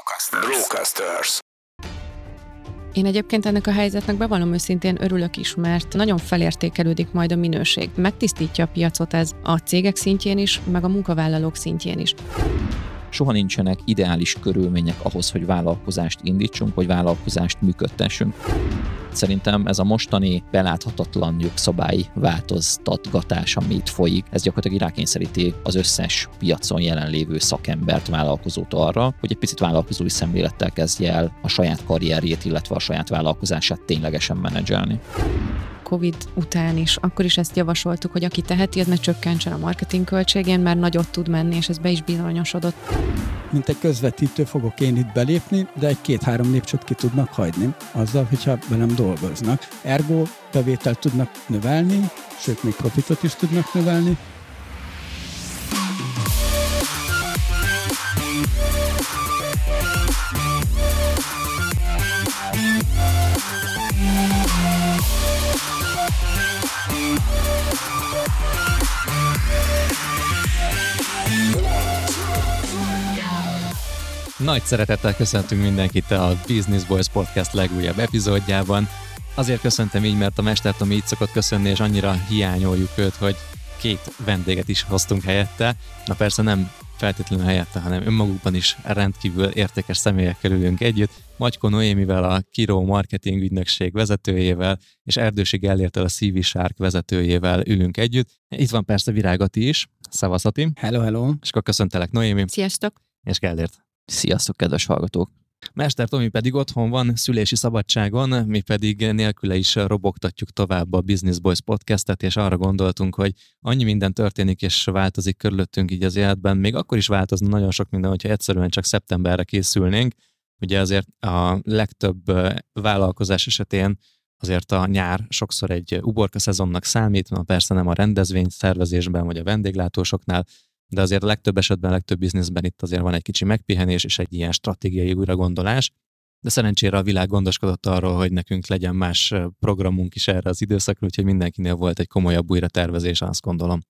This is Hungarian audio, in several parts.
Brocasters. Brocasters. Én egyébként ennek a helyzetnek bevallom őszintén örülök is, mert nagyon felértékelődik majd a minőség. Megtisztítja a piacot ez a cégek szintjén is, meg a munkavállalók szintjén is soha nincsenek ideális körülmények ahhoz, hogy vállalkozást indítsunk, vagy vállalkozást működtessünk. Szerintem ez a mostani beláthatatlan jogszabályi változtatgatás, ami itt folyik, ez gyakorlatilag rákényszeríti az összes piacon jelenlévő szakembert, vállalkozót arra, hogy egy picit vállalkozói szemlélettel kezdje el a saját karrierjét, illetve a saját vállalkozását ténylegesen menedzselni. Covid után is, akkor is ezt javasoltuk, hogy aki teheti, az ne csökkentsen a marketing költségén, mert nagyot tud menni, és ez be is bizonyosodott. Mint egy közvetítő fogok én itt belépni, de egy két-három lépcsőt ki tudnak hagyni, azzal, hogyha velem dolgoznak. Ergo bevételt tudnak növelni, sőt, még profitot is tudnak növelni, Nagy szeretettel köszöntünk mindenkit a Business Boys Podcast legújabb epizódjában. Azért köszöntem így, mert a Mester Tomi így szokott köszönni, és annyira hiányoljuk őt, hogy két vendéget is hoztunk helyette. Na persze nem feltétlenül helyette, hanem önmagukban is rendkívül értékes személyekkel ülünk együtt. Magyko Noémivel, a Kiro Marketing ügynökség vezetőjével, és Erdősi Gellértel, a CV Shark vezetőjével ülünk együtt. Itt van persze Virágati is. Szavazati. Hello, hello. És akkor köszöntelek Noémi. Sziasztok. És Gellért. Sziasztok, kedves hallgatók! Mester Tomi pedig otthon van, szülési szabadságon, mi pedig nélküle is robogtatjuk tovább a Business Boys podcastet, és arra gondoltunk, hogy annyi minden történik és változik körülöttünk így az életben, még akkor is változna nagyon sok minden, hogyha egyszerűen csak szeptemberre készülnénk. Ugye azért a legtöbb vállalkozás esetén azért a nyár sokszor egy uborka szezonnak számít, na persze nem a rendezvény szervezésben vagy a vendéglátósoknál, de azért a legtöbb esetben, a legtöbb bizniszben itt azért van egy kicsi megpihenés és egy ilyen stratégiai újragondolás. De szerencsére a világ gondoskodott arról, hogy nekünk legyen más programunk is erre az időszakra, úgyhogy mindenkinél volt egy komolyabb újratervezés, azt gondolom.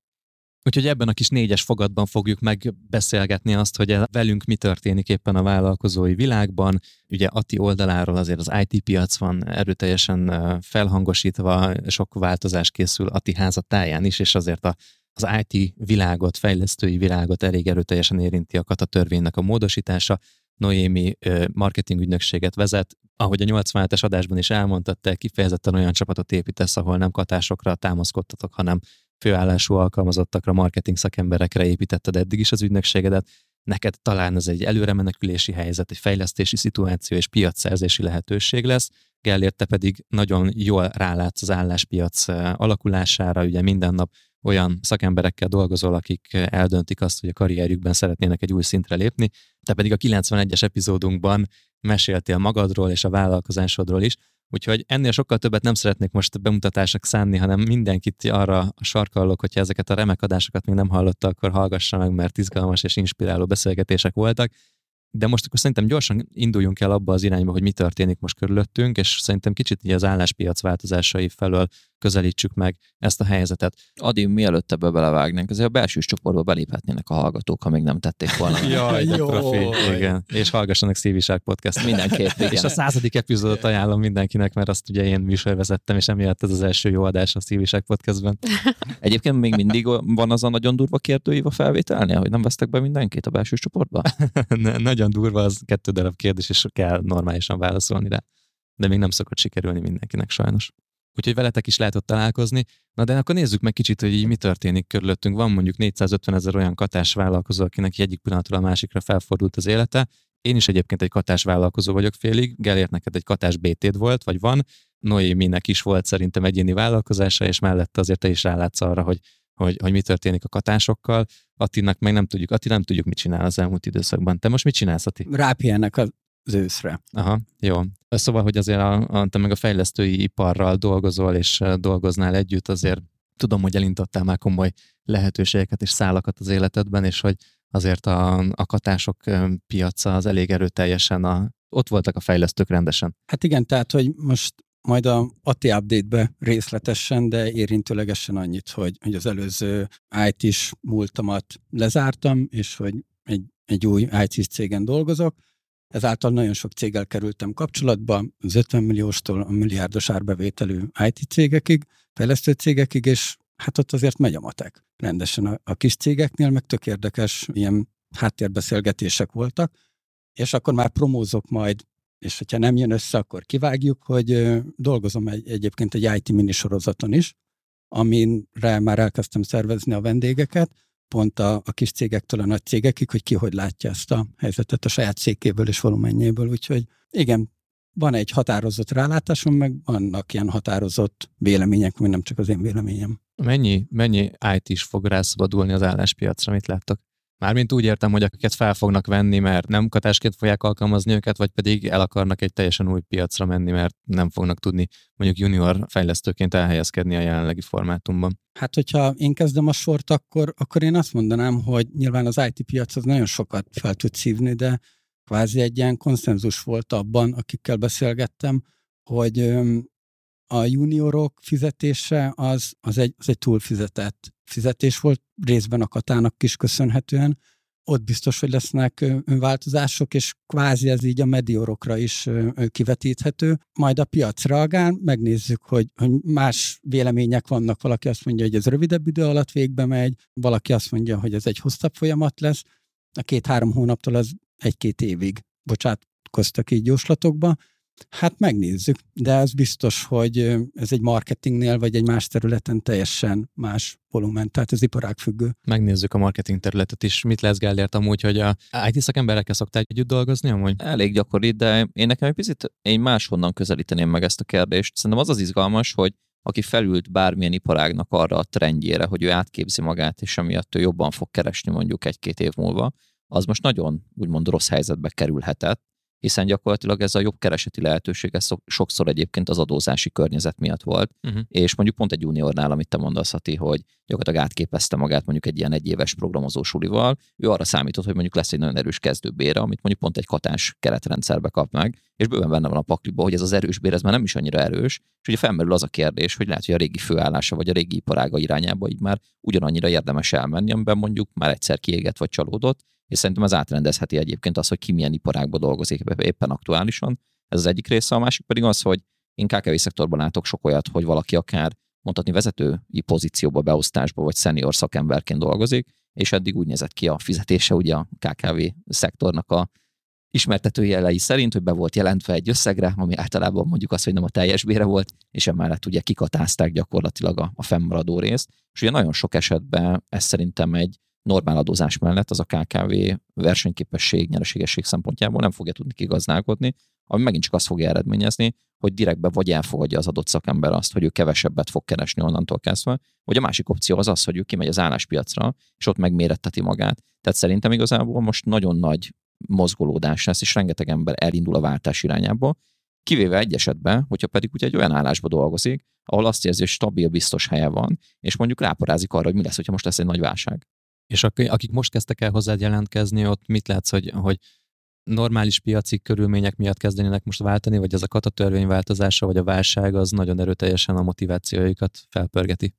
Úgyhogy ebben a kis négyes fogadban fogjuk megbeszélgetni azt, hogy velünk mi történik éppen a vállalkozói világban. Ugye Ati oldaláról azért az IT piac van erőteljesen felhangosítva, sok változás készül Ati háza táján is, és azért a az IT világot, fejlesztői világot elég erőteljesen érinti a kata törvénynek a módosítása. Noémi marketing ügynökséget vezet, ahogy a 87-es adásban is elmondtad, te kifejezetten olyan csapatot építesz, ahol nem katásokra támaszkodtatok, hanem főállású alkalmazottakra, marketing szakemberekre építetted eddig is az ügynökségedet. Neked talán ez egy előre menekülési helyzet, egy fejlesztési szituáció és piacszerzési lehetőség lesz. Gellért te pedig nagyon jól rálátsz az álláspiac alakulására, ugye minden nap olyan szakemberekkel dolgozol, akik eldöntik azt, hogy a karrierjükben szeretnének egy új szintre lépni. Te pedig a 91-es epizódunkban meséltél magadról és a vállalkozásodról is, Úgyhogy ennél sokkal többet nem szeretnék most bemutatásnak szánni, hanem mindenkit arra sarkallok, hogyha ezeket a remek adásokat még nem hallotta, akkor hallgassa meg, mert izgalmas és inspiráló beszélgetések voltak. De most akkor szerintem gyorsan induljunk el abba az irányba, hogy mi történik most körülöttünk, és szerintem kicsit így az álláspiac változásai felől közelítsük meg ezt a helyzetet. Adi, mielőtt ebbe belevágnánk, azért a belső csoportba beléphetnének a hallgatók, ha még nem tették volna. Jaj, de profi, igen. És hallgassanak Szíviság podcast. Mindenképp, igen. És a századik epizódot ajánlom mindenkinek, mert azt ugye én műsorvezettem, és emiatt ez az első jó adás a Szíviság podcastben. Egyébként még mindig van az a nagyon durva kérdőív a felvételnél, hogy nem vesztek be mindenkit a belső csoportba? nagyon durva, az kettő darab kérdés, és kell normálisan válaszolni rá. De még nem szokott sikerülni mindenkinek sajnos úgyhogy veletek is lehet ott találkozni. Na de akkor nézzük meg kicsit, hogy így mi történik körülöttünk. Van mondjuk 450 ezer olyan katás vállalkozó, akinek egyik pillanatról a másikra felfordult az élete. Én is egyébként egy katás vállalkozó vagyok félig, Gelért neked egy katás bt volt, vagy van. Noéminek is volt szerintem egyéni vállalkozása, és mellette azért te is rálátsz arra, hogy, hogy, hogy mi történik a katásokkal. Attinak meg nem tudjuk, Atti nem tudjuk, mit csinál az elmúlt időszakban. Te most mit csinálsz, Atti? Rápihennek az az őszre. Aha, jó. Szóval, hogy azért a, a, te meg a fejlesztői iparral dolgozol, és dolgoznál együtt, azért tudom, hogy elintottál már komoly lehetőségeket és szálakat az életedben, és hogy azért a, a katások piaca az elég erőteljesen a, ott voltak a fejlesztők rendesen. Hát igen, tehát, hogy most majd a ATI update-be részletesen, de érintőlegesen annyit, hogy, hogy az előző IT-s múltamat lezártam, és hogy egy, egy új IT cégen dolgozok, Ezáltal nagyon sok céggel kerültem kapcsolatba, az 50 millióstól a milliárdos árbevételű IT cégekig, fejlesztő cégekig, és hát ott azért megy a matek rendesen. A, a kis cégeknél meg tök érdekes ilyen háttérbeszélgetések voltak, és akkor már promózok majd, és hogyha nem jön össze, akkor kivágjuk, hogy dolgozom egy, egyébként egy IT minisorozaton is, amire már elkezdtem szervezni a vendégeket, pont a, a kis cégektől a nagy cégekig, hogy ki hogy látja ezt a helyzetet a saját székéből és volumenjéből. Úgyhogy igen, van egy határozott rálátásom, meg vannak ilyen határozott vélemények, ami nem csak az én véleményem. Mennyi, mennyi IT is fog rászabadulni az álláspiacra, mit láttok? Mármint úgy értem, hogy akiket fel fognak venni, mert nem katásként fogják alkalmazni őket, vagy pedig el akarnak egy teljesen új piacra menni, mert nem fognak tudni mondjuk junior fejlesztőként elhelyezkedni a jelenlegi formátumban. Hát, hogyha én kezdem a sort, akkor, akkor én azt mondanám, hogy nyilván az IT piac az nagyon sokat fel tud szívni, de kvázi egy ilyen konszenzus volt abban, akikkel beszélgettem, hogy a juniorok fizetése az, az, egy, az egy túlfizetett fizetés volt, részben a katának is köszönhetően. Ott biztos, hogy lesznek változások, és kvázi ez így a mediorokra is kivetíthető. Majd a piac reagál, megnézzük, hogy, hogy más vélemények vannak. Valaki azt mondja, hogy ez rövidebb idő alatt végbe megy, valaki azt mondja, hogy ez egy hosszabb folyamat lesz. A két-három hónaptól az egy-két évig bocsátkoztak így jóslatokba. Hát megnézzük, de ez biztos, hogy ez egy marketingnél vagy egy más területen teljesen más volumen, tehát ez iparág függő. Megnézzük a marketing területet is. Mit lesz Gellért amúgy, hogy a IT szakemberekkel szoktál együtt dolgozni amúgy? Elég gyakori, de én nekem egy picit én máshonnan közelíteném meg ezt a kérdést. Szerintem az az izgalmas, hogy aki felült bármilyen iparágnak arra a trendjére, hogy ő átképzi magát, és emiatt ő jobban fog keresni mondjuk egy-két év múlva, az most nagyon úgymond rossz helyzetbe kerülhetett, hiszen gyakorlatilag ez a jobb kereseti lehetőség ez sokszor egyébként az adózási környezet miatt volt, uh-huh. és mondjuk pont egy juniornál, amit te mondasz, Hati, hogy gyakorlatilag átképezte magát mondjuk egy ilyen egyéves programozósulival, ő arra számított, hogy mondjuk lesz egy nagyon erős kezdőbére, amit mondjuk pont egy katás keretrendszerbe kap meg, és bőven benne van a pakliba, hogy ez az erős bér, ez már nem is annyira erős, és ugye felmerül az a kérdés, hogy lehet, hogy a régi főállása vagy a régi iparága irányába így már ugyanannyira érdemes elmenni, amiben mondjuk már egyszer kiégett vagy csalódott, és szerintem ez átrendezheti egyébként az, hogy ki milyen iparágban dolgozik éppen aktuálisan. Ez az egyik része, a másik pedig az, hogy én KKV szektorban látok sok olyat, hogy valaki akár mondhatni vezetői pozícióba, beosztásba vagy senior szakemberként dolgozik, és eddig úgy nézett ki a fizetése ugye a KKV szektornak a ismertető jelei szerint, hogy be volt jelentve egy összegre, ami általában mondjuk az, hogy nem a teljes bére volt, és emellett ugye kikatázták gyakorlatilag a, a fennmaradó részt. És ugye nagyon sok esetben ez szerintem egy normál adózás mellett az a KKV versenyképesség, nyereségesség szempontjából nem fogja tudni kigazdálkodni, ami megint csak azt fogja eredményezni, hogy direktbe vagy elfogadja az adott szakember azt, hogy ő kevesebbet fog keresni onnantól kezdve, vagy a másik opció az az, hogy ő kimegy az álláspiacra, és ott megméretteti magát. Tehát szerintem igazából most nagyon nagy mozgolódás lesz, és rengeteg ember elindul a váltás irányába, kivéve egy esetben, hogyha pedig ugye egy olyan állásba dolgozik, ahol azt érzi, hogy stabil, biztos helye van, és mondjuk ráparázik arra, hogy mi lesz, hogyha most lesz egy nagy válság. És akik most kezdtek el hozzád jelentkezni, ott mit látsz, hogy, hogy normális piaci körülmények miatt kezdenének most váltani, vagy ez a katatörvény változása, vagy a válság az nagyon erőteljesen a motivációikat felpörgeti?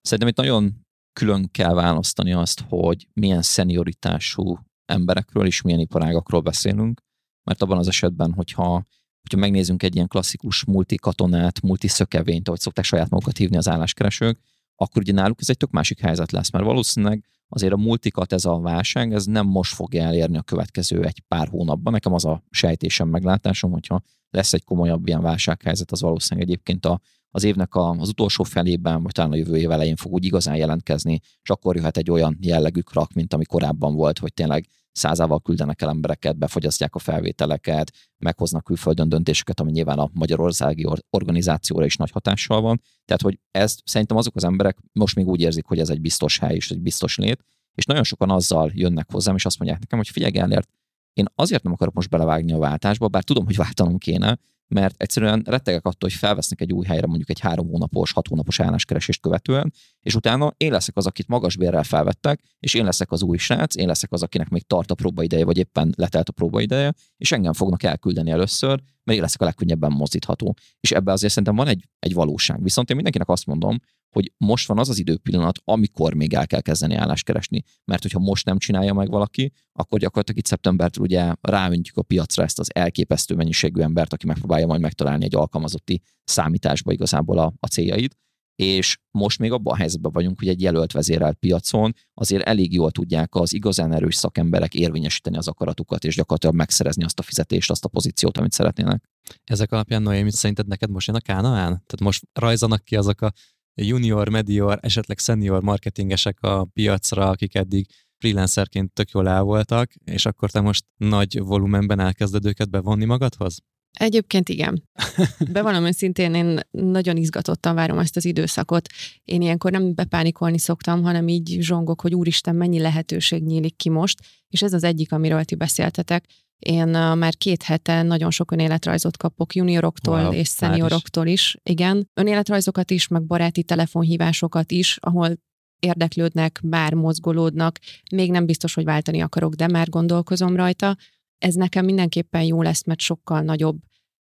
Szerintem itt nagyon külön kell választani azt, hogy milyen szenioritású emberekről és milyen iparágakról beszélünk, mert abban az esetben, hogyha, hogyha megnézzünk egy ilyen klasszikus multikatonát, multiszökevényt, ahogy szokták saját magukat hívni az álláskeresők, akkor ugye náluk ez egy tök másik helyzet lesz, mert valószínűleg azért a multikat ez a válság, ez nem most fogja elérni a következő egy pár hónapban. Nekem az a sejtésem, meglátásom, hogyha lesz egy komolyabb ilyen válsághelyzet, az valószínűleg egyébként a, az évnek a, az utolsó felében, vagy talán a jövő év elején fog úgy igazán jelentkezni, és akkor jöhet egy olyan jellegű krak, mint ami korábban volt, hogy tényleg százával küldenek el embereket, befogyasztják a felvételeket, meghoznak külföldön döntéseket, ami nyilván a magyarországi organizációra is nagy hatással van. Tehát, hogy ezt szerintem azok az emberek most még úgy érzik, hogy ez egy biztos hely és egy biztos lét, és nagyon sokan azzal jönnek hozzám, és azt mondják nekem, hogy figyelj, Gellért, én azért nem akarok most belevágni a váltásba, bár tudom, hogy váltanom kéne, mert egyszerűen rettegek attól, hogy felvesznek egy új helyre mondjuk egy három hónapos, hat hónapos álláskeresést követően, és utána én leszek az, akit magas bérrel felvettek, és én leszek az új srác, én leszek az, akinek még tart a próbaideje, vagy éppen letelt a próbaideje, és engem fognak elküldeni először, mert én leszek a legkönnyebben mozdítható. És ebbe azért szerintem van egy, egy valóság. Viszont én mindenkinek azt mondom, hogy most van az az időpillanat, amikor még el kell kezdeni állást keresni. Mert hogyha most nem csinálja meg valaki, akkor gyakorlatilag itt szeptembertől ugye ráöntjük a piacra ezt az elképesztő mennyiségű embert, aki megpróbálja majd megtalálni egy alkalmazotti számításba igazából a, a céljait és most még abban a helyzetben vagyunk, hogy egy jelölt vezérelt piacon azért elég jól tudják az igazán erős szakemberek érvényesíteni az akaratukat, és gyakorlatilag megszerezni azt a fizetést, azt a pozíciót, amit szeretnének. Ezek alapján, Noémi, szerinted neked most jön a Kánaán? Tehát most rajzanak ki azok a junior, medior, esetleg senior marketingesek a piacra, akik eddig freelancerként tök jól el voltak, és akkor te most nagy volumenben elkezded őket bevonni magadhoz? Egyébként igen. Bevallom őszintén, én nagyon izgatottan várom ezt az időszakot. Én ilyenkor nem bepánikolni szoktam, hanem így zsongok, hogy úristen, mennyi lehetőség nyílik ki most, és ez az egyik, amiről ti beszéltetek. Én már két hete nagyon sok önéletrajzot kapok junioroktól wow, és szenioroktól is. is. Igen, önéletrajzokat is, meg baráti telefonhívásokat is, ahol érdeklődnek, már mozgolódnak. Még nem biztos, hogy váltani akarok, de már gondolkozom rajta ez nekem mindenképpen jó lesz, mert sokkal nagyobb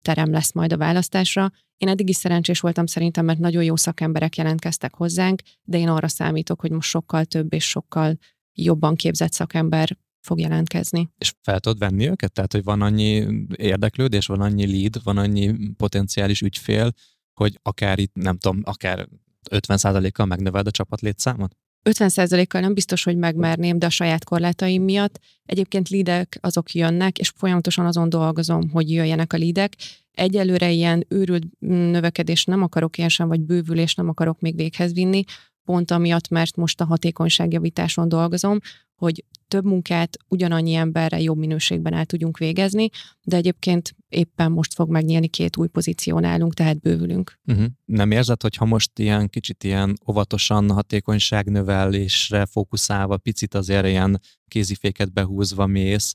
terem lesz majd a választásra. Én eddig is szerencsés voltam szerintem, mert nagyon jó szakemberek jelentkeztek hozzánk, de én arra számítok, hogy most sokkal több és sokkal jobban képzett szakember fog jelentkezni. És fel tudod venni őket? Tehát, hogy van annyi érdeklődés, van annyi lead, van annyi potenciális ügyfél, hogy akár itt, nem tudom, akár 50%-kal megnöveld a csapat létszámot? 50%-kal nem biztos, hogy megmerném, de a saját korlátaim miatt. Egyébként lidek azok jönnek, és folyamatosan azon dolgozom, hogy jöjjenek a lidek. Egyelőre ilyen őrült növekedés nem akarok én sem, vagy bővülés nem akarok még véghez vinni, pont amiatt, mert most a hatékonyságjavításon dolgozom, hogy több munkát ugyanannyi emberre jobb minőségben el tudjunk végezni, de egyébként éppen most fog megnyílni két új pozíció nálunk, tehát bővülünk. Uh-huh. Nem érzed, hogy ha most ilyen kicsit ilyen óvatosan hatékonyságnövelésre fókuszálva, picit azért ilyen kéziféket behúzva mész,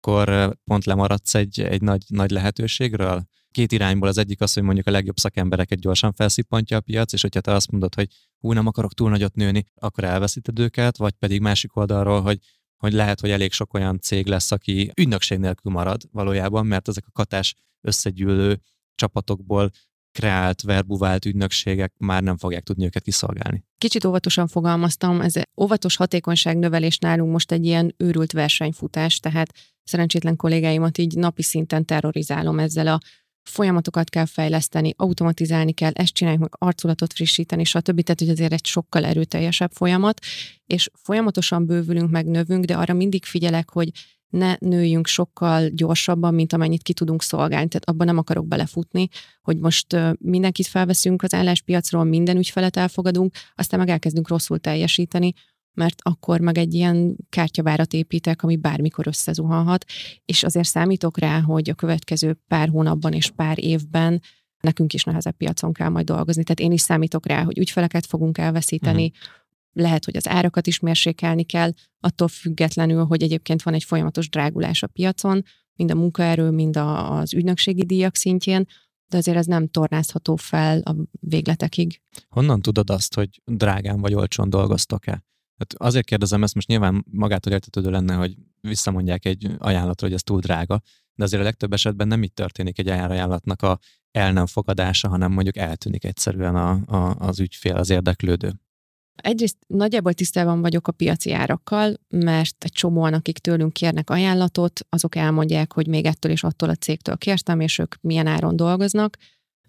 akkor pont lemaradsz egy, egy nagy, nagy lehetőségről? Két irányból az egyik az, hogy mondjuk a legjobb szakembereket gyorsan felszippantja a piac, és hogyha te azt mondod, hogy hú, nem akarok túl nagyot nőni, akkor elveszíted őket, vagy pedig másik oldalról, hogy hogy lehet, hogy elég sok olyan cég lesz, aki ügynökség nélkül marad valójában, mert ezek a katás összegyűlő csapatokból kreált, verbuvált ügynökségek már nem fogják tudni őket kiszolgálni. Kicsit óvatosan fogalmaztam, ez óvatos hatékonyság növelés nálunk most egy ilyen őrült versenyfutás, tehát szerencsétlen kollégáimat így napi szinten terrorizálom ezzel a folyamatokat kell fejleszteni, automatizálni kell, ezt csináljuk meg, arculatot frissíteni, stb. Tehát, hogy azért egy sokkal erőteljesebb folyamat, és folyamatosan bővülünk, meg növünk, de arra mindig figyelek, hogy ne nőjünk sokkal gyorsabban, mint amennyit ki tudunk szolgálni. Tehát abban nem akarok belefutni, hogy most mindenkit felveszünk az álláspiacról, minden ügyfelet elfogadunk, aztán meg elkezdünk rosszul teljesíteni, mert akkor meg egy ilyen kártyavárat építek, ami bármikor összezuhanhat, és azért számítok rá, hogy a következő pár hónapban és pár évben nekünk is nehezebb piacon kell majd dolgozni. Tehát én is számítok rá, hogy ügyfeleket fogunk elveszíteni, uh-huh. lehet, hogy az árakat is mérsékelni kell, attól függetlenül, hogy egyébként van egy folyamatos drágulás a piacon, mind a munkaerő, mind a, az ügynökségi díjak szintjén, de azért ez nem tornázható fel a végletekig. Honnan tudod azt, hogy drágán vagy olcsón dolgoztok-e? Hát azért kérdezem ezt, most nyilván magától értetődő lenne, hogy visszamondják egy ajánlatra, hogy ez túl drága, de azért a legtöbb esetben nem így történik egy ajánlatnak a el nem fogadása, hanem mondjuk eltűnik egyszerűen a, a, az ügyfél, az érdeklődő. Egyrészt nagyjából tisztában vagyok a piaci árakkal, mert egy csomóan, akik tőlünk kérnek ajánlatot, azok elmondják, hogy még ettől és attól a cégtől kértem, és ők milyen áron dolgoznak.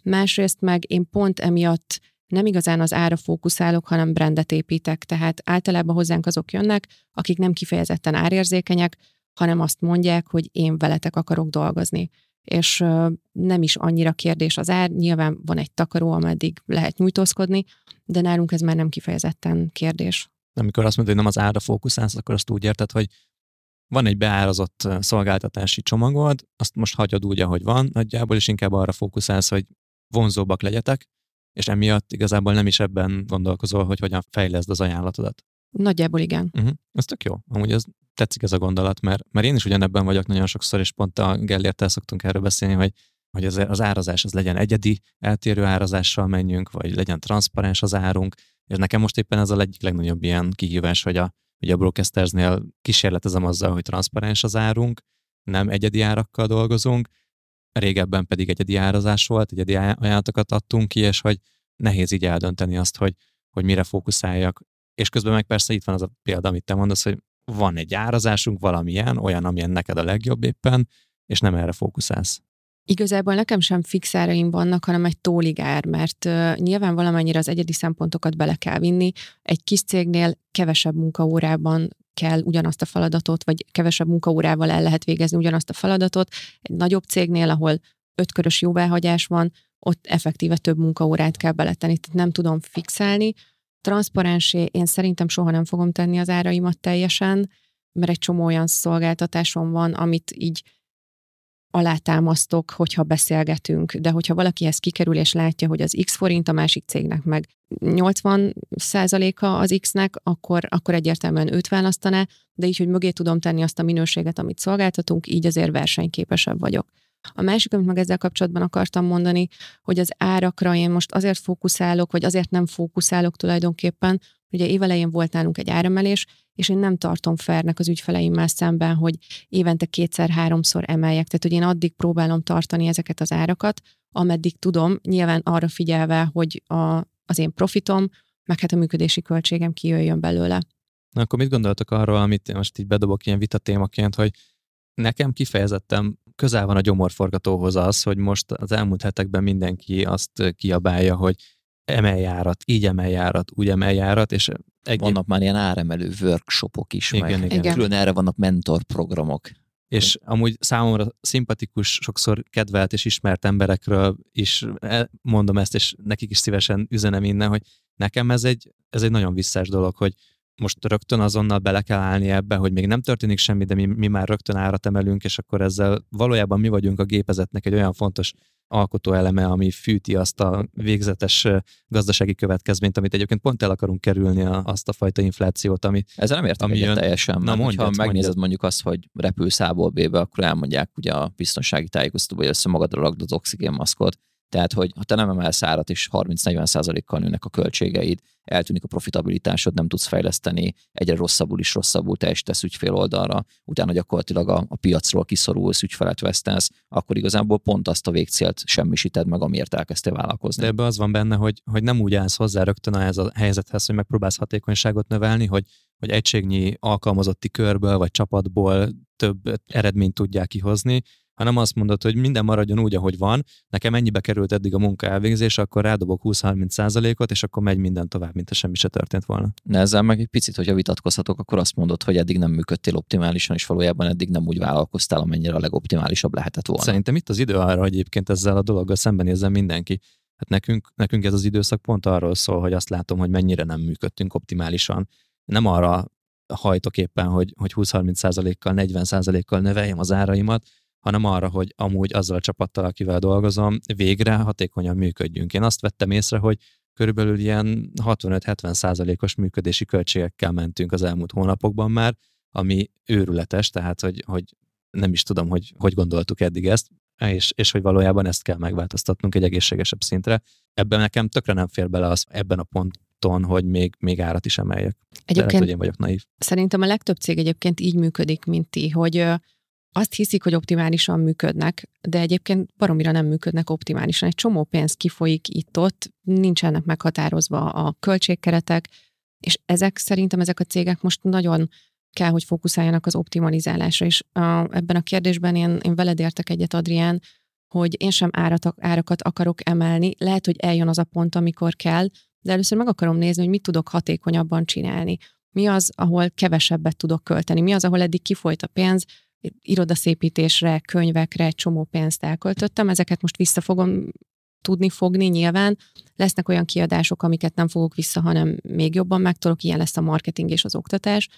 Másrészt meg én pont emiatt nem igazán az ára fókuszálok, hanem brandet építek, tehát általában hozzánk azok jönnek, akik nem kifejezetten árérzékenyek, hanem azt mondják, hogy én veletek akarok dolgozni. És nem is annyira kérdés az ár, nyilván van egy takaró, ameddig lehet nyújtózkodni, de nálunk ez már nem kifejezetten kérdés. Amikor azt mondod, hogy nem az ára fókuszálsz, akkor azt úgy érted, hogy van egy beárazott szolgáltatási csomagod, azt most hagyod úgy, ahogy van nagyjából, és inkább arra fókuszálsz, hogy vonzóbbak legyetek, és emiatt igazából nem is ebben gondolkozol, hogy hogyan fejleszd az ajánlatodat. Nagyjából igen. Uh-huh. Ez tök jó. Amúgy ez tetszik ez a gondolat, mert, mert én is ugyanebben vagyok nagyon sokszor, és pont a Gellértel szoktunk erről beszélni, hogy hogy az, az árazás az legyen egyedi, eltérő árazással menjünk, vagy legyen transzparens az árunk, és nekem most éppen ez a egyik legnagyobb ilyen kihívás, hogy a, hogy a Broadcastersnél kísérletezem azzal, hogy transzparens az árunk, nem egyedi árakkal dolgozunk, régebben pedig egyedi árazás volt, egyedi ajánlatokat adtunk ki, és hogy nehéz így eldönteni azt, hogy hogy mire fókuszáljak. És közben meg persze itt van az a példa, amit te mondasz, hogy van egy árazásunk valamilyen, olyan, amilyen neked a legjobb éppen, és nem erre fókuszálsz. Igazából nekem sem fix áraim vannak, hanem egy tóligár, mert uh, nyilván valamennyire az egyedi szempontokat bele kell vinni. Egy kis cégnél kevesebb munkaórában kell ugyanazt a feladatot, vagy kevesebb munkaórával el lehet végezni ugyanazt a feladatot. Egy nagyobb cégnél, ahol ötkörös jóváhagyás van, ott effektíve több munkaórát kell beletenni, tehát nem tudom fixálni. Transzparensé én szerintem soha nem fogom tenni az áraimat teljesen, mert egy csomó olyan szolgáltatásom van, amit így alátámasztok, hogyha beszélgetünk, de hogyha valakihez kikerül és látja, hogy az X forint, a másik cégnek meg 80 százaléka az X-nek, akkor, akkor egyértelműen őt választaná, de így, hogy mögé tudom tenni azt a minőséget, amit szolgáltatunk, így azért versenyképesebb vagyok. A másik, amit meg ezzel kapcsolatban akartam mondani, hogy az árakra én most azért fókuszálok, vagy azért nem fókuszálok tulajdonképpen, Ugye évelején volt nálunk egy áremelés, és én nem tartom fernek az ügyfeleimmel szemben, hogy évente kétszer-háromszor emeljek. Tehát, hogy én addig próbálom tartani ezeket az árakat, ameddig tudom, nyilván arra figyelve, hogy a, az én profitom, meg hát a működési költségem kijöjjön belőle. Na akkor mit gondoltok arról, amit most így bedobok ilyen vitatémaként, hogy nekem kifejezetten közel van a gyomorforgatóhoz az, hogy most az elmúlt hetekben mindenki azt kiabálja, hogy emeljárat, így emeljárat, úgy emeljárat, és egy... Vannak már ilyen áremelő workshopok is, igen, meg igen. külön erre vannak mentorprogramok. És amúgy számomra szimpatikus, sokszor kedvelt és ismert emberekről is mondom ezt, és nekik is szívesen üzenem innen, hogy nekem ez egy, ez egy nagyon visszás dolog, hogy most rögtön azonnal bele kell állni ebbe, hogy még nem történik semmi, de mi, mi már rögtön árat emelünk, és akkor ezzel valójában mi vagyunk a gépezetnek egy olyan fontos alkotóeleme, ami fűti azt a végzetes gazdasági következményt, amit egyébként pont el akarunk kerülni a, azt a fajta inflációt, ami Ezzel nem értek ami jön... teljesen. Na, mondjad, ha megnézed mondjad. mondjuk azt, hogy repülsz A-ból B-be, akkor elmondják ugye a biztonsági tájékoztatóba, hogy össze magadra ragd az oxigénmaszkot, tehát, hogy ha te nem emelsz árat, és 30-40%-kal nőnek a költségeid, eltűnik a profitabilitásod, nem tudsz fejleszteni, egyre rosszabbul is rosszabbul teljesítesz ügyfél oldalra, utána gyakorlatilag a, a piacról kiszorulsz, ügyfelet vesztesz, akkor igazából pont azt a végcélt semmisíted meg, amiért elkezdtél vállalkozni. De ebbe az van benne, hogy, hogy nem úgy állsz hozzá rögtön ehhez a helyzethez, hogy megpróbálsz hatékonyságot növelni, hogy, hogy egységnyi alkalmazotti körből vagy csapatból több eredményt tudják kihozni, hanem azt mondod, hogy minden maradjon úgy, ahogy van, nekem ennyibe került eddig a munka elvégzése, akkor rádobok 20-30 százalékot, és akkor megy minden tovább, mint semmi se történt volna. Ne ezzel meg egy picit, hogyha vitatkozhatok, akkor azt mondod, hogy eddig nem működtél optimálisan, és valójában eddig nem úgy vállalkoztál, amennyire a legoptimálisabb lehetett volna. Szerintem itt az idő arra, hogy egyébként ezzel a dologgal szembenézzen mindenki. Hát nekünk, nekünk ez az időszak pont arról szól, hogy azt látom, hogy mennyire nem működtünk optimálisan. Nem arra hajtok éppen, hogy, hogy 20-30 százalékkal, 40 százalékkal növeljem az áraimat, hanem arra, hogy amúgy azzal a csapattal, akivel dolgozom, végre hatékonyan működjünk. Én azt vettem észre, hogy körülbelül ilyen 65-70 százalékos működési költségekkel mentünk az elmúlt hónapokban már, ami őrületes, tehát hogy, hogy nem is tudom, hogy hogy gondoltuk eddig ezt, és, és hogy valójában ezt kell megváltoztatnunk egy egészségesebb szintre. Ebben nekem tökre nem fér bele az ebben a ponton, hogy még, még árat is emeljek. Egyébként lehet, hogy én vagyok naív. Szerintem a legtöbb cég egyébként így működik, mint ti, hogy azt hiszik, hogy optimálisan működnek, de egyébként baromira nem működnek optimálisan. Egy csomó pénz kifolyik itt-ott, nincsenek meghatározva a költségkeretek, és ezek szerintem ezek a cégek most nagyon kell, hogy fókuszáljanak az optimalizálásra, és a, ebben a kérdésben én, én veled értek egyet, Adrián, hogy én sem árat, árakat akarok emelni. Lehet, hogy eljön az a pont, amikor kell, de először meg akarom nézni, hogy mit tudok hatékonyabban csinálni. Mi az, ahol kevesebbet tudok költeni? Mi az, ahol eddig kifolyt a pénz, irodaszépítésre, könyvekre egy csomó pénzt elköltöttem, ezeket most vissza fogom tudni fogni nyilván. Lesznek olyan kiadások, amiket nem fogok vissza, hanem még jobban megtolok, ilyen lesz a marketing és az oktatás,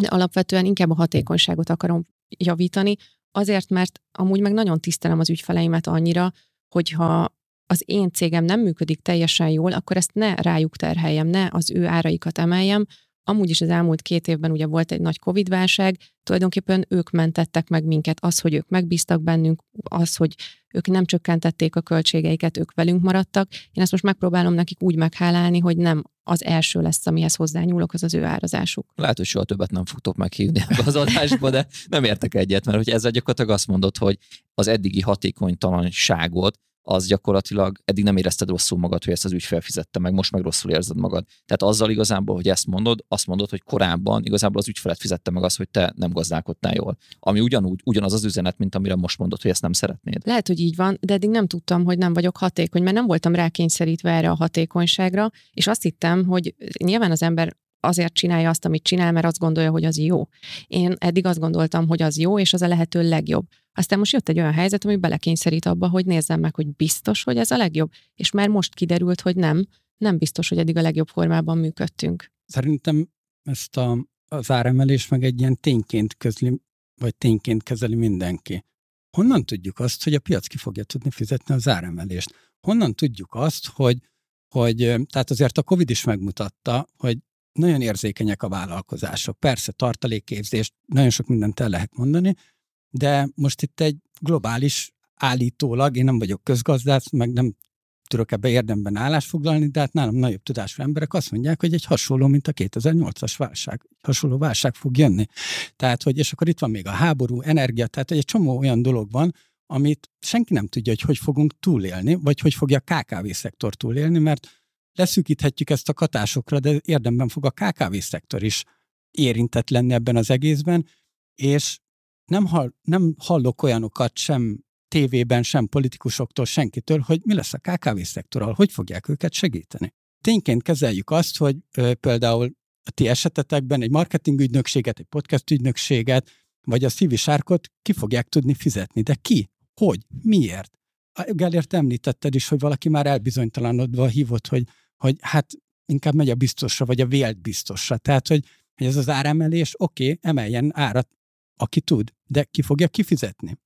de alapvetően inkább a hatékonyságot akarom javítani, azért, mert amúgy meg nagyon tisztelem az ügyfeleimet annyira, hogyha az én cégem nem működik teljesen jól, akkor ezt ne rájuk terheljem, ne az ő áraikat emeljem, amúgy is az elmúlt két évben ugye volt egy nagy Covid-válság, tulajdonképpen ők mentettek meg minket, az, hogy ők megbíztak bennünk, az, hogy ők nem csökkentették a költségeiket, ők velünk maradtak. Én ezt most megpróbálom nekik úgy meghálálni, hogy nem az első lesz, amihez hozzányúlok, az az ő árazásuk. Lehet, hogy soha többet nem fogtok meghívni ebbe az adásba, de nem értek egyet, mert hogy ezzel gyakorlatilag azt mondod, hogy az eddigi hatékonytalanságot az gyakorlatilag eddig nem érezted rosszul magad, hogy ezt az ügyfél fizette meg, most meg rosszul érzed magad. Tehát azzal igazából, hogy ezt mondod, azt mondod, hogy korábban igazából az ügyfelet fizette meg azt, hogy te nem gazdálkodtál jól. Ami ugyanúgy, ugyanaz az üzenet, mint amire most mondod, hogy ezt nem szeretnéd. Lehet, hogy így van, de eddig nem tudtam, hogy nem vagyok hatékony, mert nem voltam rákényszerítve erre a hatékonyságra, és azt hittem, hogy nyilván az ember azért csinálja azt, amit csinál, mert azt gondolja, hogy az jó. Én eddig azt gondoltam, hogy az jó, és az a lehető legjobb. Aztán most jött egy olyan helyzet, ami belekényszerít abba, hogy nézzem meg, hogy biztos, hogy ez a legjobb. És már most kiderült, hogy nem, nem biztos, hogy eddig a legjobb formában működtünk. Szerintem ezt a, az áremelés meg egy ilyen tényként közli, vagy tényként kezeli mindenki. Honnan tudjuk azt, hogy a piac ki fogja tudni fizetni az áremelést? Honnan tudjuk azt, hogy, hogy tehát azért a Covid is megmutatta, hogy nagyon érzékenyek a vállalkozások. Persze tartalékképzést, nagyon sok mindent el lehet mondani, de most itt egy globális állítólag, én nem vagyok közgazdász, meg nem tudok ebbe érdemben állást foglalni, de hát nálam nagyobb tudású emberek azt mondják, hogy egy hasonló, mint a 2008-as válság. Hasonló válság fog jönni. Tehát, hogy, és akkor itt van még a háború, energia, tehát egy csomó olyan dolog van, amit senki nem tudja, hogy hogy fogunk túlélni, vagy hogy fogja a KKV-szektor túlélni, mert leszűkíthetjük ezt a katásokra, de érdemben fog a KKV-szektor is érintett lenni ebben az egészben, és nem, hall, nem hallok olyanokat sem tévében, sem politikusoktól, senkitől, hogy mi lesz a KKV-szektorral, hogy fogják őket segíteni. Tényként kezeljük azt, hogy ö, például a ti esetetekben egy marketingügynökséget, egy podcast ügynökséget, vagy a szívi sárkot ki fogják tudni fizetni. De ki? Hogy? Miért? Gellért említetted is, hogy valaki már elbizonytalanodva hívott, hogy, hogy hát inkább megy a biztosra, vagy a vélt biztosra. Tehát, hogy, hogy ez az áremelés, oké, okay, emeljen árat, aki tud, de ki fogja kifizetni?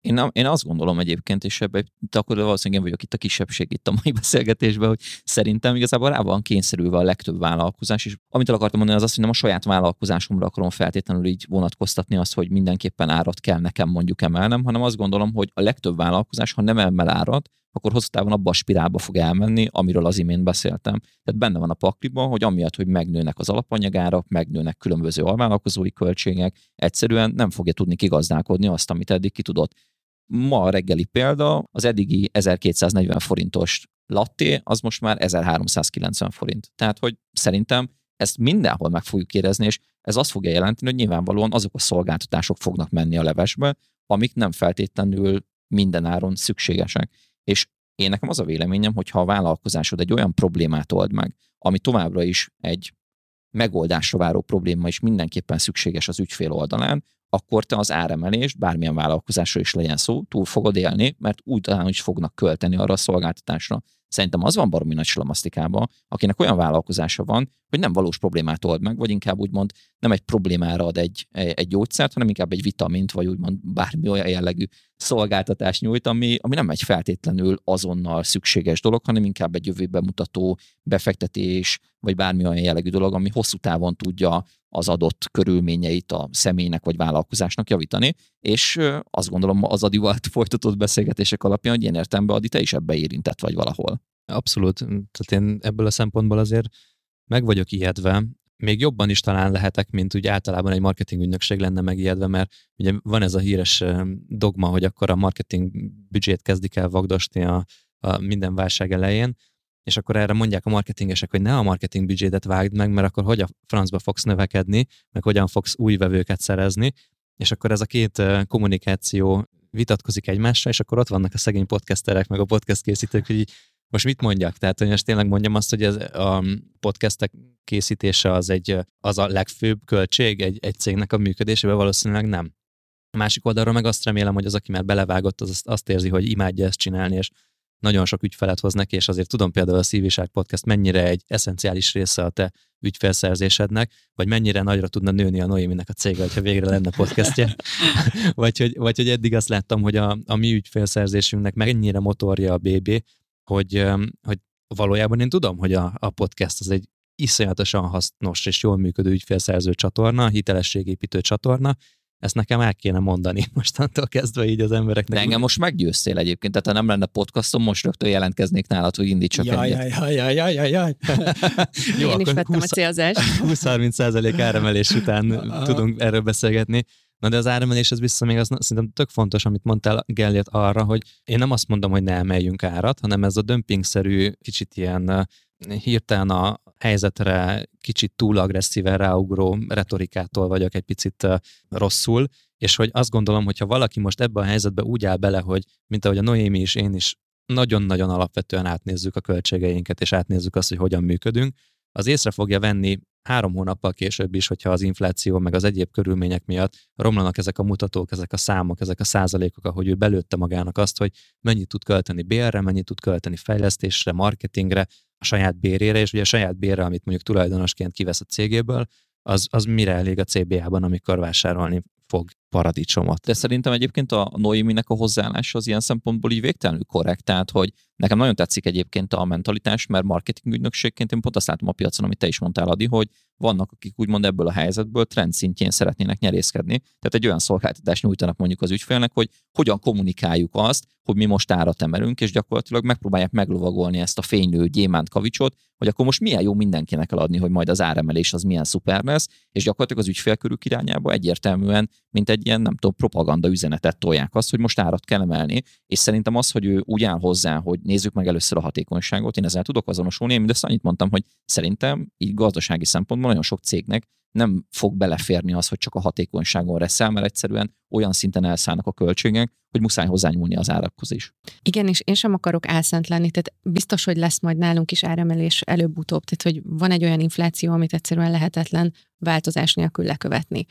Én, én azt gondolom egyébként, és ebben akkor valószínűleg én vagyok itt a kisebbség itt a mai beszélgetésben, hogy szerintem igazából rá van kényszerülve a legtöbb vállalkozás, és amit el akartam mondani, az az, hogy nem a saját vállalkozásomra akarom feltétlenül így vonatkoztatni azt, hogy mindenképpen árat kell nekem mondjuk emelnem, hanem azt gondolom, hogy a legtöbb vállalkozás, ha nem emel árat, akkor hosszú távon abba a spirálba fog elmenni, amiről az imént beszéltem. Tehát benne van a pakliban, hogy amiatt, hogy megnőnek az alapanyagárak, megnőnek különböző alvállalkozói költségek, egyszerűen nem fogja tudni kigazdálkodni azt, amit eddig ki tudott. Ma a reggeli példa, az eddigi 1240 forintos latté, az most már 1390 forint. Tehát, hogy szerintem ezt mindenhol meg fogjuk érezni, és ez azt fogja jelenteni, hogy nyilvánvalóan azok a szolgáltatások fognak menni a levesbe, amik nem feltétlenül minden áron szükségesek. És én nekem az a véleményem, hogy ha a vállalkozásod egy olyan problémát old meg, ami továbbra is egy megoldásra váró probléma is mindenképpen szükséges az ügyfél oldalán, akkor te az áremelést, bármilyen vállalkozásról is legyen szó, túl fogod élni, mert úgy talán is fognak költeni arra a szolgáltatásra. Szerintem az van baromi nagy slamasztikában, akinek olyan vállalkozása van, hogy nem valós problémát old meg, vagy inkább úgymond nem egy problémára ad egy, egy gyógyszert, hanem inkább egy vitamint, vagy úgymond bármi olyan jellegű szolgáltatást nyújt, ami, ami nem egy feltétlenül azonnal szükséges dolog, hanem inkább egy jövőbe mutató befektetés, vagy bármi olyan jellegű dolog, ami hosszú távon tudja az adott körülményeit a személynek vagy vállalkozásnak javítani, és azt gondolom az Adival folytatott beszélgetések alapján, hogy ilyen értelemben Adi, te is ebbe érintett vagy valahol. Abszolút. Tehát én ebből a szempontból azért meg vagyok ijedve, még jobban is talán lehetek, mint úgy általában egy marketing ügynökség lenne megijedve, mert ugye van ez a híres dogma, hogy akkor a marketing büdzsét kezdik el vagdosni a, a minden válság elején, és akkor erre mondják a marketingesek, hogy ne a marketing büdzsédet vágd meg, mert akkor hogy a francba fogsz növekedni, meg hogyan fogsz új vevőket szerezni, és akkor ez a két kommunikáció vitatkozik egymással, és akkor ott vannak a szegény podcasterek, meg a podcast készítők, hogy most mit mondjak? Tehát, hogy most tényleg mondjam azt, hogy ez a podcastek készítése az, egy, az a legfőbb költség egy, egy cégnek a működésében, valószínűleg nem. A másik oldalról meg azt remélem, hogy az, aki már belevágott, az azt érzi, hogy imádja ezt csinálni, és nagyon sok ügyfelet hoz neki, és azért tudom például a Szíviság Podcast mennyire egy eszenciális része a te ügyfelszerzésednek, vagy mennyire nagyra tudna nőni a Noéminek a cége, ha végre lenne podcastje. vagy, hogy, vagy hogy eddig azt láttam, hogy a, a mi ügyfelszerzésünknek mennyire motorja a BB, hogy, hogy valójában én tudom, hogy a, a podcast az egy iszonyatosan hasznos és jól működő ügyfélszerző csatorna, hitelességépítő csatorna, ezt nekem el kéne mondani mostantól kezdve így az embereknek. De engem most meggyőztél egyébként, tehát ha nem lenne podcastom, most rögtön jelentkeznék nálad, hogy indítsak jaj, egyet. Jaj, jaj, jaj, jaj, jaj. Jó, Én is vettem 20, a célzást. 20-30 százalék áremelés után tudunk erről beszélgetni. Na de az áremelés, ez vissza még az szerintem tök fontos, amit mondtál Gellért arra, hogy én nem azt mondom, hogy ne emeljünk árat, hanem ez a dömpingszerű, kicsit ilyen hirtelen a helyzetre kicsit túl agresszíven ráugró retorikától vagyok egy picit rosszul, és hogy azt gondolom, hogy ha valaki most ebben a helyzetben úgy áll bele, hogy mint ahogy a Noémi is, én is nagyon-nagyon alapvetően átnézzük a költségeinket, és átnézzük azt, hogy hogyan működünk, az észre fogja venni három hónappal később is, hogyha az infláció meg az egyéb körülmények miatt romlanak ezek a mutatók, ezek a számok, ezek a százalékok, ahogy ő belőtte magának azt, hogy mennyit tud költeni bérre, mennyit tud költeni fejlesztésre, marketingre, a saját bérére, és ugye a saját bérre, amit mondjuk tulajdonosként kivesz a cégéből, az, az mire elég a CBA-ban, amikor vásárolni fog paradicsomot. De szerintem egyébként a Noéminek a hozzáállása az ilyen szempontból így végtelenül korrekt, tehát hogy nekem nagyon tetszik egyébként a mentalitás, mert marketing ügynökségként én pont azt látom a piacon, amit te is mondtál, Adi, hogy vannak, akik úgymond ebből a helyzetből trend szintjén szeretnének nyerészkedni. Tehát egy olyan szolgáltatást nyújtanak mondjuk az ügyfélnek, hogy hogyan kommunikáljuk azt, hogy mi most árat emelünk, és gyakorlatilag megpróbálják meglovagolni ezt a fénylő gyémánt kavicsot, hogy akkor most milyen jó mindenkinek eladni, hogy majd az áremelés az milyen szuper lesz, és gyakorlatilag az ügyfélkörük irányába egyértelműen, mint egy ilyen, nem tudom, propaganda üzenetet tolják azt, hogy most árat kell emelni, és szerintem az, hogy ő úgy áll hozzá, hogy nézzük meg először a hatékonyságot, én ezzel tudok azonosulni, én mindezt annyit mondtam, hogy szerintem így gazdasági szempontból nagyon sok cégnek nem fog beleférni az, hogy csak a hatékonyságon reszel, mert egyszerűen olyan szinten elszállnak a költségek, hogy muszáj hozzányúlni az árakhoz is. Igen, és én sem akarok álszent lenni, tehát biztos, hogy lesz majd nálunk is áremelés előbb-utóbb, tehát hogy van egy olyan infláció, amit egyszerűen lehetetlen változás nélkül lekövetni.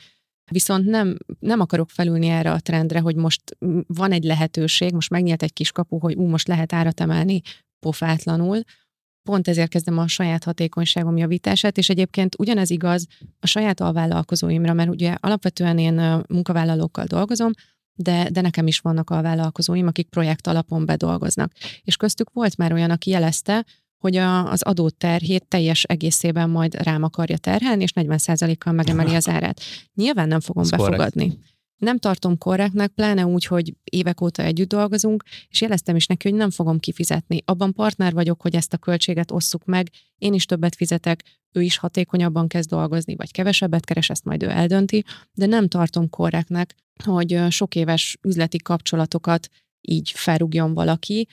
Viszont nem, nem akarok felülni erre a trendre, hogy most van egy lehetőség, most megnyílt egy kis kapu, hogy ú, most lehet árat emelni pofátlanul, pont ezért kezdem a saját hatékonyságom javítását, és egyébként ugyanez igaz a saját alvállalkozóimra, mert ugye alapvetően én munkavállalókkal dolgozom, de, de nekem is vannak alvállalkozóim, akik projekt alapon bedolgoznak. És köztük volt már olyan, aki jelezte, hogy a, az adóterhét teljes egészében majd rám akarja terhelni, és 40%-kal megemeli az árát. Nyilván nem fogom Ez befogadni. Correct. Nem tartom korrektnek, pláne úgy, hogy évek óta együtt dolgozunk, és jeleztem is neki, hogy nem fogom kifizetni. Abban partner vagyok, hogy ezt a költséget osszuk meg, én is többet fizetek, ő is hatékonyabban kezd dolgozni, vagy kevesebbet keres, ezt majd ő eldönti, de nem tartom korrektnek, hogy sok éves üzleti kapcsolatokat így felrúgjon valaki,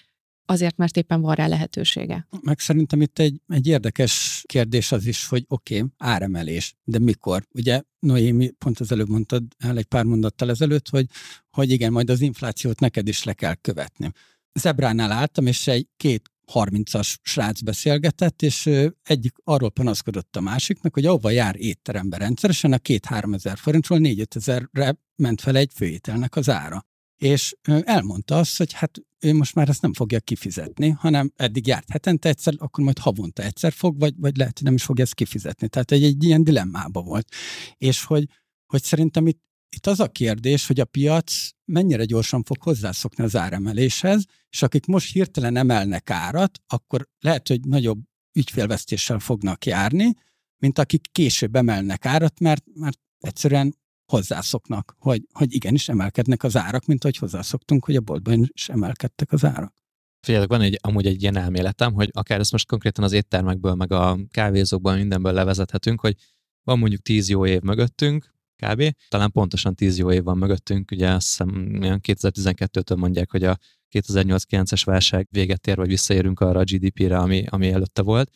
azért, mert éppen van rá lehetősége. Meg szerintem itt egy, egy érdekes kérdés az is, hogy oké, okay, áremelés, de mikor? Ugye Noémi, pont az előbb mondtad el egy pár mondattal ezelőtt, hogy, hogy igen, majd az inflációt neked is le kell követni. Zebránál álltam, és egy két 30-as srác beszélgetett, és egyik arról panaszkodott a másiknak, hogy ahova jár étterembe rendszeresen, a két-három ezer forintról négy ezerre ment fel egy főételnek az ára. És elmondta azt, hogy hát ő most már ezt nem fogja kifizetni, hanem eddig járt hetente egyszer, akkor majd havonta egyszer fog, vagy, vagy lehet, hogy nem is fogja ezt kifizetni. Tehát egy, egy ilyen dilemmába volt. És hogy, hogy szerintem itt, itt az a kérdés, hogy a piac mennyire gyorsan fog hozzászokni az áremeléshez, és akik most hirtelen emelnek árat, akkor lehet, hogy nagyobb ügyfélvesztéssel fognak járni, mint akik később emelnek árat, mert, mert egyszerűen hozzászoknak, hogy, hogy igenis emelkednek az árak, mint ahogy hozzászoktunk, hogy a boltban is emelkedtek az árak. Figyeljetek, van egy, amúgy egy ilyen elméletem, hogy akár ezt most konkrétan az éttermekből, meg a kávézókból, mindenből levezethetünk, hogy van mondjuk 10 jó év mögöttünk, kb. Talán pontosan 10 jó év van mögöttünk, ugye azt hiszem 2012-től mondják, hogy a 2008-9-es válság véget ér, vagy visszaérünk arra a GDP-re, ami, ami előtte volt.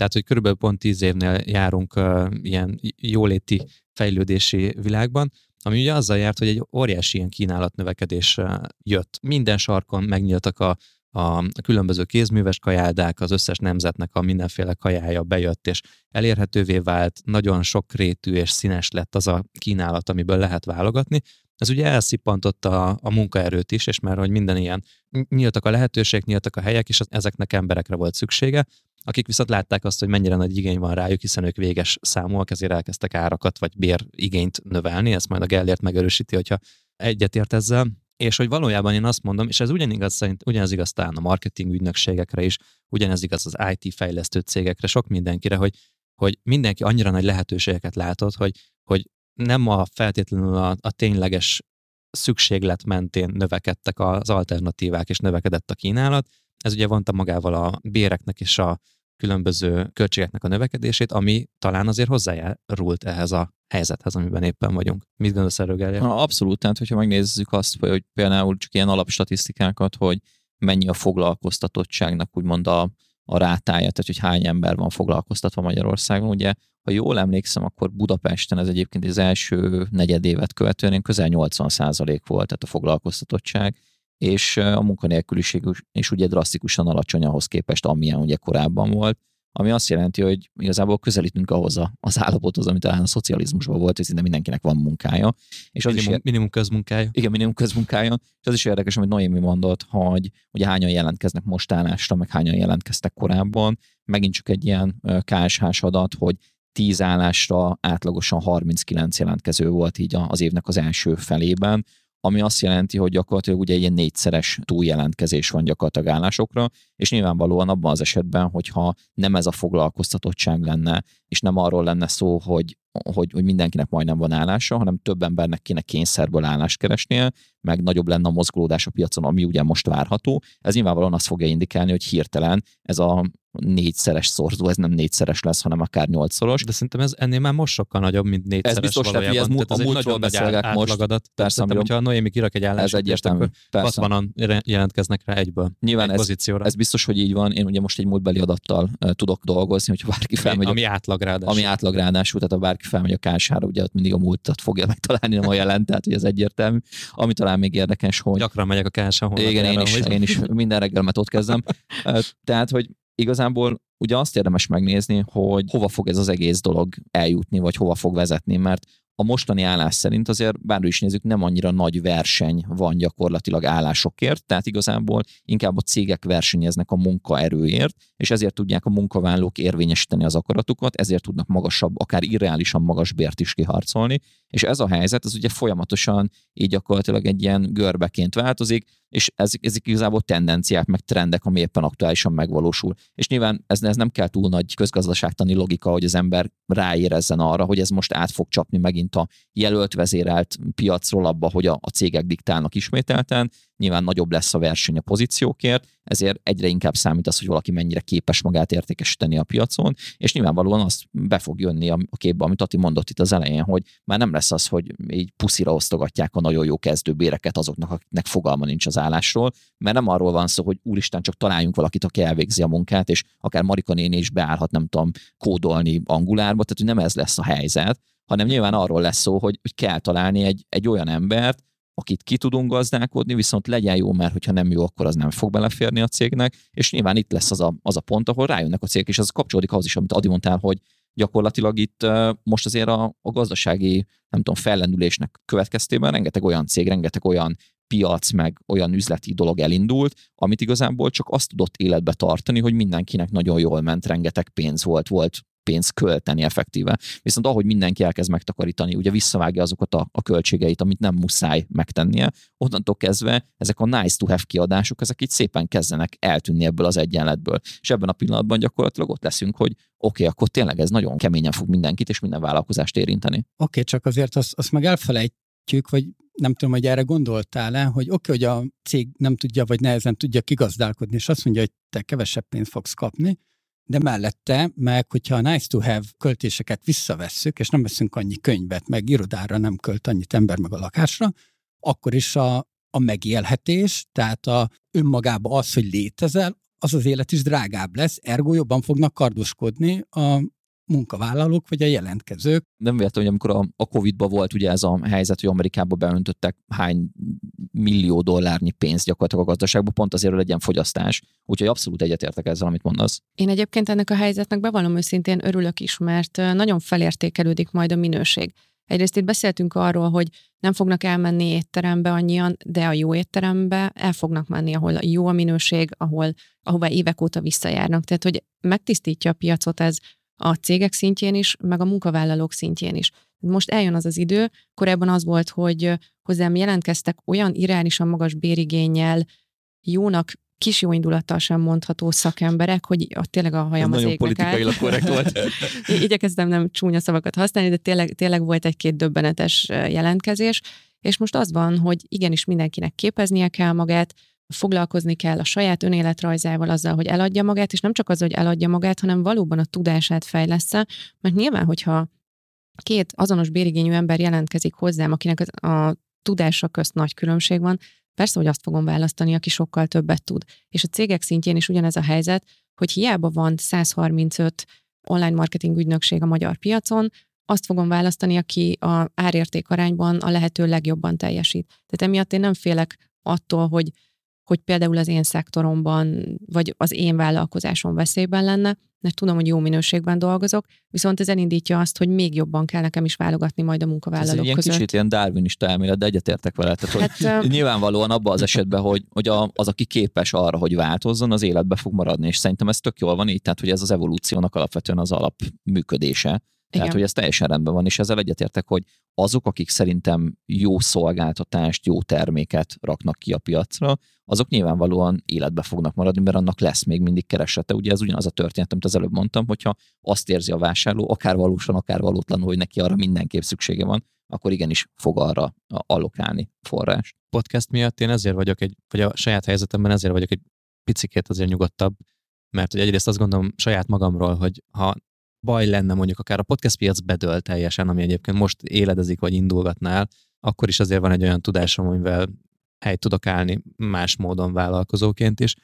Tehát, hogy körülbelül pont 10 évnél járunk uh, ilyen jóléti fejlődési világban, ami ugye azzal járt, hogy egy óriási ilyen kínálatnövekedés jött. Minden sarkon megnyíltak a, a különböző kézműves kajáldák, az összes nemzetnek a mindenféle kajája bejött, és elérhetővé vált, nagyon sok rétű és színes lett az a kínálat, amiből lehet válogatni. Ez ugye elszippantotta a, a munkaerőt is, és már hogy minden ilyen nyíltak a lehetőségek, nyíltak a helyek, és ezeknek emberekre volt szüksége, akik viszont látták azt, hogy mennyire nagy igény van rájuk, hiszen ők véges számúak, ezért elkezdtek árakat vagy bér növelni, ezt majd a Gellért megerősíti, hogyha egyetért ezzel. És hogy valójában én azt mondom, és ez ugyanigaz szerint, ugyanez igaz talán a marketing ügynökségekre is, ugyanez igaz az IT fejlesztő cégekre, sok mindenkire, hogy, hogy mindenki annyira nagy lehetőségeket látott, hogy, hogy nem a feltétlenül a, a tényleges szükséglet mentén növekedtek az alternatívák, és növekedett a kínálat, ez ugye vonta magával a béreknek és a különböző költségeknek a növekedését, ami talán azért hozzájárult ehhez a helyzethez, amiben éppen vagyunk. Mit gondolsz erről, Gália? Abszolút, tehát hogyha megnézzük azt, hogy például csak ilyen alapstatisztikákat, hogy mennyi a foglalkoztatottságnak úgymond a, a rátája, tehát hogy hány ember van foglalkoztatva Magyarországon. Ugye, ha jól emlékszem, akkor Budapesten ez egyébként az első negyedévet követően közel 80% volt, tehát a foglalkoztatottság, és a munkanélküliség is ugye drasztikusan alacsony ahhoz képest, amilyen ugye korábban volt ami azt jelenti, hogy igazából közelítünk ahhoz a, az állapothoz, amit talán a szocializmusban volt, hogy szinte mindenkinek van munkája. És az minimum, is, minimum közmunkája. Igen, minimum közmunkája. És az is érdekes, amit Noémi mondott, hogy ugye hányan jelentkeznek most állásra, meg hányan jelentkeztek korábban. Megint csak egy ilyen KSH adat, hogy 10 állásra átlagosan 39 jelentkező volt így az évnek az első felében, ami azt jelenti, hogy gyakorlatilag ugye ilyen négyszeres túljelentkezés van gyakorlatilag állásokra, és nyilvánvalóan abban az esetben, hogyha nem ez a foglalkoztatottság lenne, és nem arról lenne szó, hogy hogy, hogy mindenkinek majdnem van állása, hanem több embernek kéne kényszerből állást keresnie, meg nagyobb lenne a mozgolódás a piacon, ami ugye most várható. Ez nyilvánvalóan azt fogja indikálni, hogy hirtelen ez a négyszeres szorzó, ez nem négyszeres lesz, hanem akár nyolcszoros. De szerintem ez ennél már most sokkal nagyobb, mint négyszeres Ez biztos, valójában. ez, mu- a múltról beszélgek most. Persze, amiről, hogyha a Noémi kirak egy állást, ez egyértelmű. Persze. 60-an jelentkeznek rá egyből. Nyilván egy ez, pozícióra. ez, biztos, hogy így van. Én ugye most egy múltbeli adattal uh, tudok dolgozni, hogyha bárki felmegy. Ami átlag ráadásul. Ami átlag ráadásul, tehát ha bárki felmegy a kására, ugye ott mindig a múltat fogja megtalálni, nem a jelent, tehát hogy ez egyértelmű. Ami talán még érdekes, hogy... Gyakran megyek a kása Igen, én is, én is minden reggel ott kezdem. Tehát, hogy igazából ugye azt érdemes megnézni, hogy hova fog ez az egész dolog eljutni, vagy hova fog vezetni, mert a mostani állás szerint azért, bárhogy is nézzük, nem annyira nagy verseny van gyakorlatilag állásokért, tehát igazából inkább a cégek versenyeznek a munkaerőért, és ezért tudják a munkavállalók érvényesíteni az akaratukat, ezért tudnak magasabb, akár irreálisan magas bért is kiharcolni, és ez a helyzet, ez ugye folyamatosan így gyakorlatilag egy ilyen görbeként változik, és ezek, ezek igazából tendenciák, meg trendek, ami éppen aktuálisan megvalósul. És nyilván ez, ez nem kell túl nagy közgazdaságtani logika, hogy az ember ráérezzen arra, hogy ez most át fog csapni megint a jelölt vezérelt piacról abba, hogy a, a cégek diktálnak ismételten, nyilván nagyobb lesz a verseny a pozíciókért, ezért egyre inkább számít az, hogy valaki mennyire képes magát értékesíteni a piacon, és nyilvánvalóan az be fog jönni a képbe, amit Ati mondott itt az elején, hogy már nem lesz az, hogy így puszira osztogatják a nagyon jó kezdőbéreket azoknak, akiknek fogalma nincs az állásról, mert nem arról van szó, hogy úristen, csak találjunk valakit, aki elvégzi a munkát, és akár Marika néni is beállhat, nem tudom, kódolni angulárba, tehát hogy nem ez lesz a helyzet, hanem nyilván arról lesz szó, hogy, hogy kell találni egy, egy olyan embert, akit ki tudunk gazdálkodni, viszont legyen jó, mert hogyha nem jó, akkor az nem fog beleférni a cégnek, és nyilván itt lesz az a, az a pont, ahol rájönnek a cégek, és ez kapcsolódik ahhoz is, amit Adi mondtál, hogy gyakorlatilag itt most azért a, a gazdasági, nem tudom, fellendülésnek következtében rengeteg olyan cég, rengeteg olyan piac, meg olyan üzleti dolog elindult, amit igazából csak azt tudott életbe tartani, hogy mindenkinek nagyon jól ment, rengeteg pénz volt, volt pénzt költeni effektíve. Viszont ahogy mindenki elkezd megtakarítani, ugye visszavágja azokat a, a költségeit, amit nem muszáj megtennie, onnantól kezdve ezek a nice to have kiadások, ezek itt szépen kezdenek eltűnni ebből az egyenletből. És ebben a pillanatban gyakorlatilag ott leszünk, hogy oké, okay, akkor tényleg ez nagyon keményen fog mindenkit és minden vállalkozást érinteni. Oké, okay, csak azért azt, azt meg elfelejtjük, vagy nem tudom, hogy erre gondoltál-e, hogy oké, okay, hogy a cég nem tudja, vagy nehezen tudja kigazdálkodni, és azt mondja, hogy te kevesebb pénzt fogsz kapni, de mellette, meg hogyha a nice to have költéseket visszavesszük, és nem veszünk annyi könyvet, meg irodára nem költ annyit ember meg a lakásra, akkor is a, a megélhetés, tehát a önmagában az, hogy létezel, az az élet is drágább lesz, ergo jobban fognak kardoskodni a munkavállalók vagy a jelentkezők. Nem véletlen, hogy amikor a, a Covid-ban volt ugye ez a helyzet, hogy Amerikába beöntöttek hány millió dollárnyi pénzt gyakorlatilag a gazdaságba, pont azért, hogy legyen fogyasztás. Úgyhogy abszolút egyetértek ezzel, amit mondasz. Én egyébként ennek a helyzetnek bevallom őszintén örülök is, mert nagyon felértékelődik majd a minőség. Egyrészt itt beszéltünk arról, hogy nem fognak elmenni étterembe annyian, de a jó étterembe el fognak menni, ahol jó a minőség, ahol, ahová évek óta visszajárnak. Tehát, hogy megtisztítja a piacot ez a cégek szintjén is, meg a munkavállalók szintjén is. Most eljön az az idő, korábban az volt, hogy hozzám jelentkeztek olyan irányosan magas bérigényel, jónak, kis jó indulattal sem mondható szakemberek, hogy a, tényleg a hajam Ez az nagyon politikailag korrekt volt. Igyekeztem nem csúnya szavakat használni, de tényleg, tényleg volt egy-két döbbenetes jelentkezés, és most az van, hogy igenis mindenkinek képeznie kell magát, foglalkozni kell a saját önéletrajzával azzal, hogy eladja magát, és nem csak az, hogy eladja magát, hanem valóban a tudását fejlesz mert nyilván, hogyha két azonos bérigényű ember jelentkezik hozzám, akinek a tudása közt nagy különbség van, persze, hogy azt fogom választani, aki sokkal többet tud. És a cégek szintjén is ugyanez a helyzet, hogy hiába van 135 online marketing ügynökség a magyar piacon, azt fogom választani, aki a árérték arányban a lehető legjobban teljesít. Tehát emiatt én nem félek attól, hogy hogy például az én szektoromban, vagy az én vállalkozásom veszélyben lenne, mert tudom, hogy jó minőségben dolgozok, viszont ez elindítja azt, hogy még jobban kell nekem is válogatni majd a munkavállalók ez ilyen között. kicsit ilyen darwinista elmélet, de egyetértek vele. Tehát, hogy hát, nyilvánvalóan abban az esetben, hogy, hogy a, az, aki képes arra, hogy változzon, az életbe fog maradni, és szerintem ez tök jól van így, tehát hogy ez az evolúciónak alapvetően az alapműködése. Tehát, Igen. hogy ez teljesen rendben van, és ezzel egyetértek, hogy azok, akik szerintem jó szolgáltatást, jó terméket raknak ki a piacra, azok nyilvánvalóan életbe fognak maradni, mert annak lesz még mindig keresete. Ugye ez ugyanaz a történet, amit az előbb mondtam, hogyha azt érzi a vásárló, akár valósan, akár valótlanul, hogy neki arra mindenképp szüksége van, akkor igenis fog arra allokálni forrást. Podcast miatt én ezért vagyok egy, vagy a saját helyzetemben ezért vagyok egy picikét azért nyugodtabb, mert hogy egyrészt azt gondolom saját magamról, hogy ha baj lenne mondjuk akár a podcast piac bedöl teljesen, ami egyébként most éledezik vagy indulgatnál, akkor is azért van egy olyan tudásom, amivel helyt tudok állni más módon vállalkozóként is,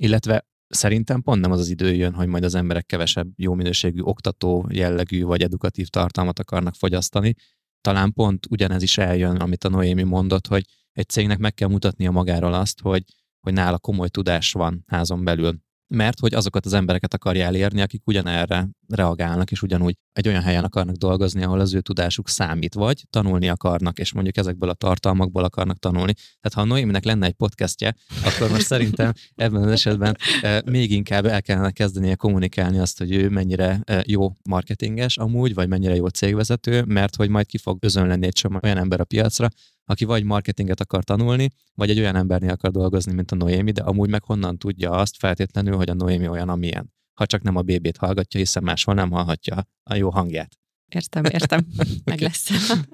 illetve szerintem pont nem az az idő jön, hogy majd az emberek kevesebb jó minőségű oktató jellegű vagy edukatív tartalmat akarnak fogyasztani. Talán pont ugyanez is eljön, amit a Noémi mondott, hogy egy cégnek meg kell mutatnia magáról azt, hogy, hogy nála komoly tudás van házon belül mert hogy azokat az embereket akarja elérni, akik ugyanerre reagálnak, és ugyanúgy egy olyan helyen akarnak dolgozni, ahol az ő tudásuk számít, vagy tanulni akarnak, és mondjuk ezekből a tartalmakból akarnak tanulni. Tehát ha a Noéminek lenne egy podcastje, akkor most szerintem ebben az esetben e, még inkább el kellene kezdenie kommunikálni azt, hogy ő mennyire e, jó marketinges amúgy, vagy mennyire jó cégvezető, mert hogy majd ki fog özönlenni egy csomó olyan ember a piacra, aki vagy marketinget akar tanulni, vagy egy olyan embernél akar dolgozni, mint a Noémi, de amúgy meg honnan tudja azt feltétlenül, hogy a Noémi olyan, amilyen. Ha csak nem a BB-t hallgatja, hiszen máshol nem hallhatja a jó hangját. Értem, értem. Meg lesz.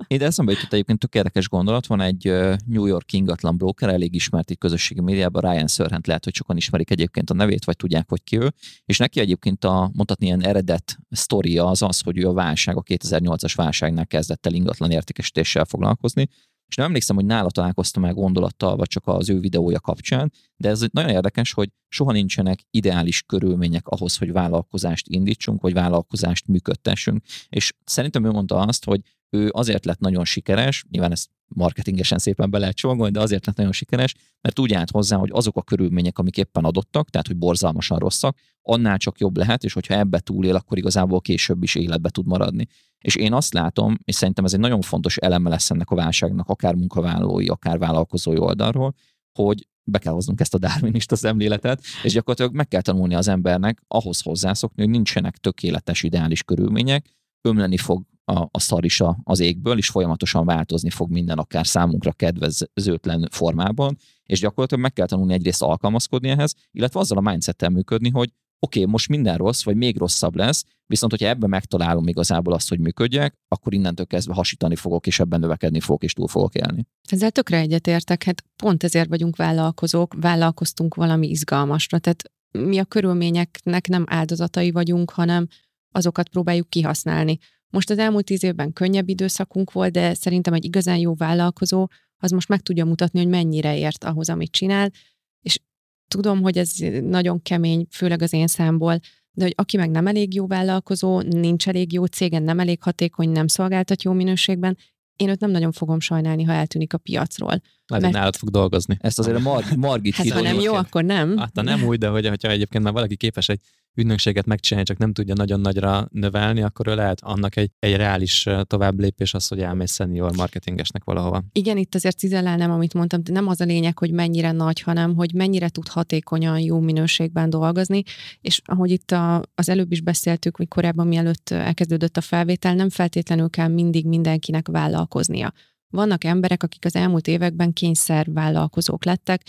Ide eszembe jutott egyébként tök érdekes gondolat. Van egy New York ingatlan broker, elég ismert itt közösségi médiában, Ryan Sörhent lehet, hogy sokan ismerik egyébként a nevét, vagy tudják, hogy ki ő. És neki egyébként a mondhatni ilyen eredet sztoria az az, hogy ő a válság, a 2008-as válságnál kezdett el ingatlan értékesítéssel foglalkozni, és nem emlékszem, hogy nála találkoztam meg gondolattal, vagy csak az ő videója kapcsán, de ez nagyon érdekes, hogy soha nincsenek ideális körülmények ahhoz, hogy vállalkozást indítsunk, vagy vállalkozást működtessünk. És szerintem ő mondta azt, hogy ő azért lett nagyon sikeres, nyilván ezt marketingesen szépen be lehet csomagolni, de azért lett nagyon sikeres, mert úgy állt hozzá, hogy azok a körülmények, amik éppen adottak, tehát hogy borzalmasan rosszak, annál csak jobb lehet, és hogyha ebbe túlél, akkor igazából később is életbe tud maradni. És én azt látom, és szerintem ez egy nagyon fontos eleme lesz ennek a válságnak, akár munkavállalói, akár vállalkozói oldalról, hogy be kell hoznunk ezt a darwinista szemléletet, és gyakorlatilag meg kell tanulni az embernek ahhoz hozzászokni, hogy nincsenek tökéletes, ideális körülmények, ömleni fog a, a szar is az égből, és folyamatosan változni fog minden akár számunkra kedvezőtlen formában, és gyakorlatilag meg kell tanulni egyrészt alkalmazkodni ehhez, illetve azzal a mindsettel működni, hogy oké, okay, most minden rossz, vagy még rosszabb lesz, viszont hogyha ebben megtalálom igazából azt, hogy működjek, akkor innentől kezdve hasítani fogok, és ebben növekedni fogok, és túl fogok élni. Ezzel tökre egyetértek, hát pont ezért vagyunk vállalkozók, vállalkoztunk valami izgalmasra, tehát mi a körülményeknek nem áldozatai vagyunk, hanem azokat próbáljuk kihasználni. Most az elmúlt tíz évben könnyebb időszakunk volt, de szerintem egy igazán jó vállalkozó az most meg tudja mutatni, hogy mennyire ért ahhoz, amit csinál, tudom, hogy ez nagyon kemény, főleg az én számból, de hogy aki meg nem elég jó vállalkozó, nincs elég jó cégen, nem elég hatékony, nem szolgáltat jó minőségben, én őt nem nagyon fogom sajnálni, ha eltűnik a piacról. Lehet, mert... nálad fog dolgozni. Ezt azért a Mar- Margit Hát ha nem jó, akkor nem. Hát ha nem úgy, de hogy, hogyha egyébként már valaki képes egy ügynökséget megcsinálni, csak nem tudja nagyon nagyra növelni, akkor ő lehet annak egy, egy reális tovább lépés az, hogy elmész senior marketingesnek valahova. Igen, itt azért cizellálnám, amit mondtam, de nem az a lényeg, hogy mennyire nagy, hanem hogy mennyire tud hatékonyan, jó minőségben dolgozni, és ahogy itt a, az előbb is beszéltük, hogy korábban mielőtt elkezdődött a felvétel, nem feltétlenül kell mindig mindenkinek vállalkoznia. Vannak emberek, akik az elmúlt években kényszer vállalkozók lettek,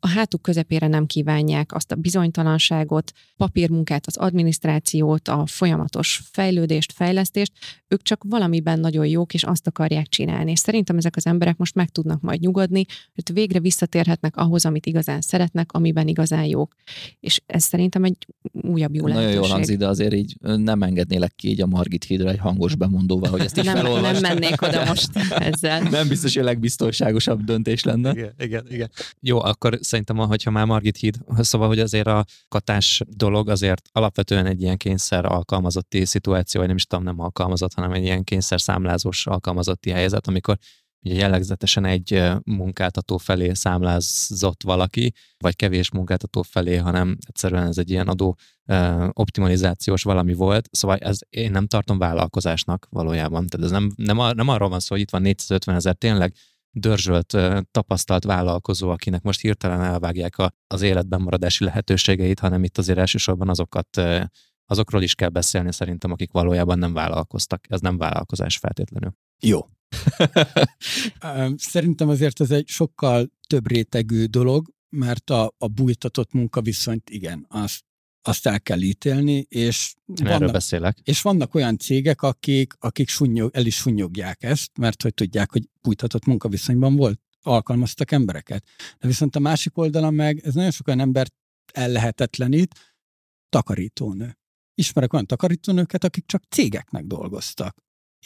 a hátuk közepére nem kívánják azt a bizonytalanságot, papírmunkát, az adminisztrációt, a folyamatos fejlődést, fejlesztést, ők csak valamiben nagyon jók, és azt akarják csinálni. És szerintem ezek az emberek most meg tudnak majd nyugodni, hogy végre visszatérhetnek ahhoz, amit igazán szeretnek, amiben igazán jók. És ez szerintem egy újabb jó Nagyon lehetőség. jól hangzik, de azért így nem engednélek ki így a Margit hídra egy hangos bemondóval, hogy ezt is nem, felolvasd. nem mennék oda most ezzel. Nem biztos, hogy a legbiztonságosabb döntés lenne. Igen, igen, igen. Jó, akkor szerintem, hogyha már Margit híd, szóval, hogy azért a katás dolog azért alapvetően egy ilyen kényszer alkalmazotti szituáció, vagy nem is tudom, nem alkalmazott, hanem egy ilyen kényszer számlázós alkalmazotti helyzet, amikor ugye jellegzetesen egy munkáltató felé számlázott valaki, vagy kevés munkáltató felé, hanem egyszerűen ez egy ilyen adó optimalizációs valami volt, szóval ez én nem tartom vállalkozásnak valójában. Tehát ez nem, nem, nem arról van szó, hogy itt van 450 ezer tényleg dörzsölt, tapasztalt vállalkozó, akinek most hirtelen elvágják az életben maradási lehetőségeit, hanem itt azért elsősorban azokat, azokról is kell beszélni szerintem, akik valójában nem vállalkoztak. Ez nem vállalkozás feltétlenül. Jó. Szerintem azért ez egy sokkal több rétegű dolog, mert a, a bújtatott munkaviszonyt igen, azt, azt el kell ítélni, és erről beszélek. És vannak olyan cégek, akik, akik sunnyog, el is sunnyogják ezt, mert hogy tudják, hogy bújtatott munkaviszonyban volt, alkalmaztak embereket. De viszont a másik oldalon meg ez nagyon sok olyan embert ellehetetlenít, takarítónő. Ismerek olyan takarítónőket, akik csak cégeknek dolgoztak.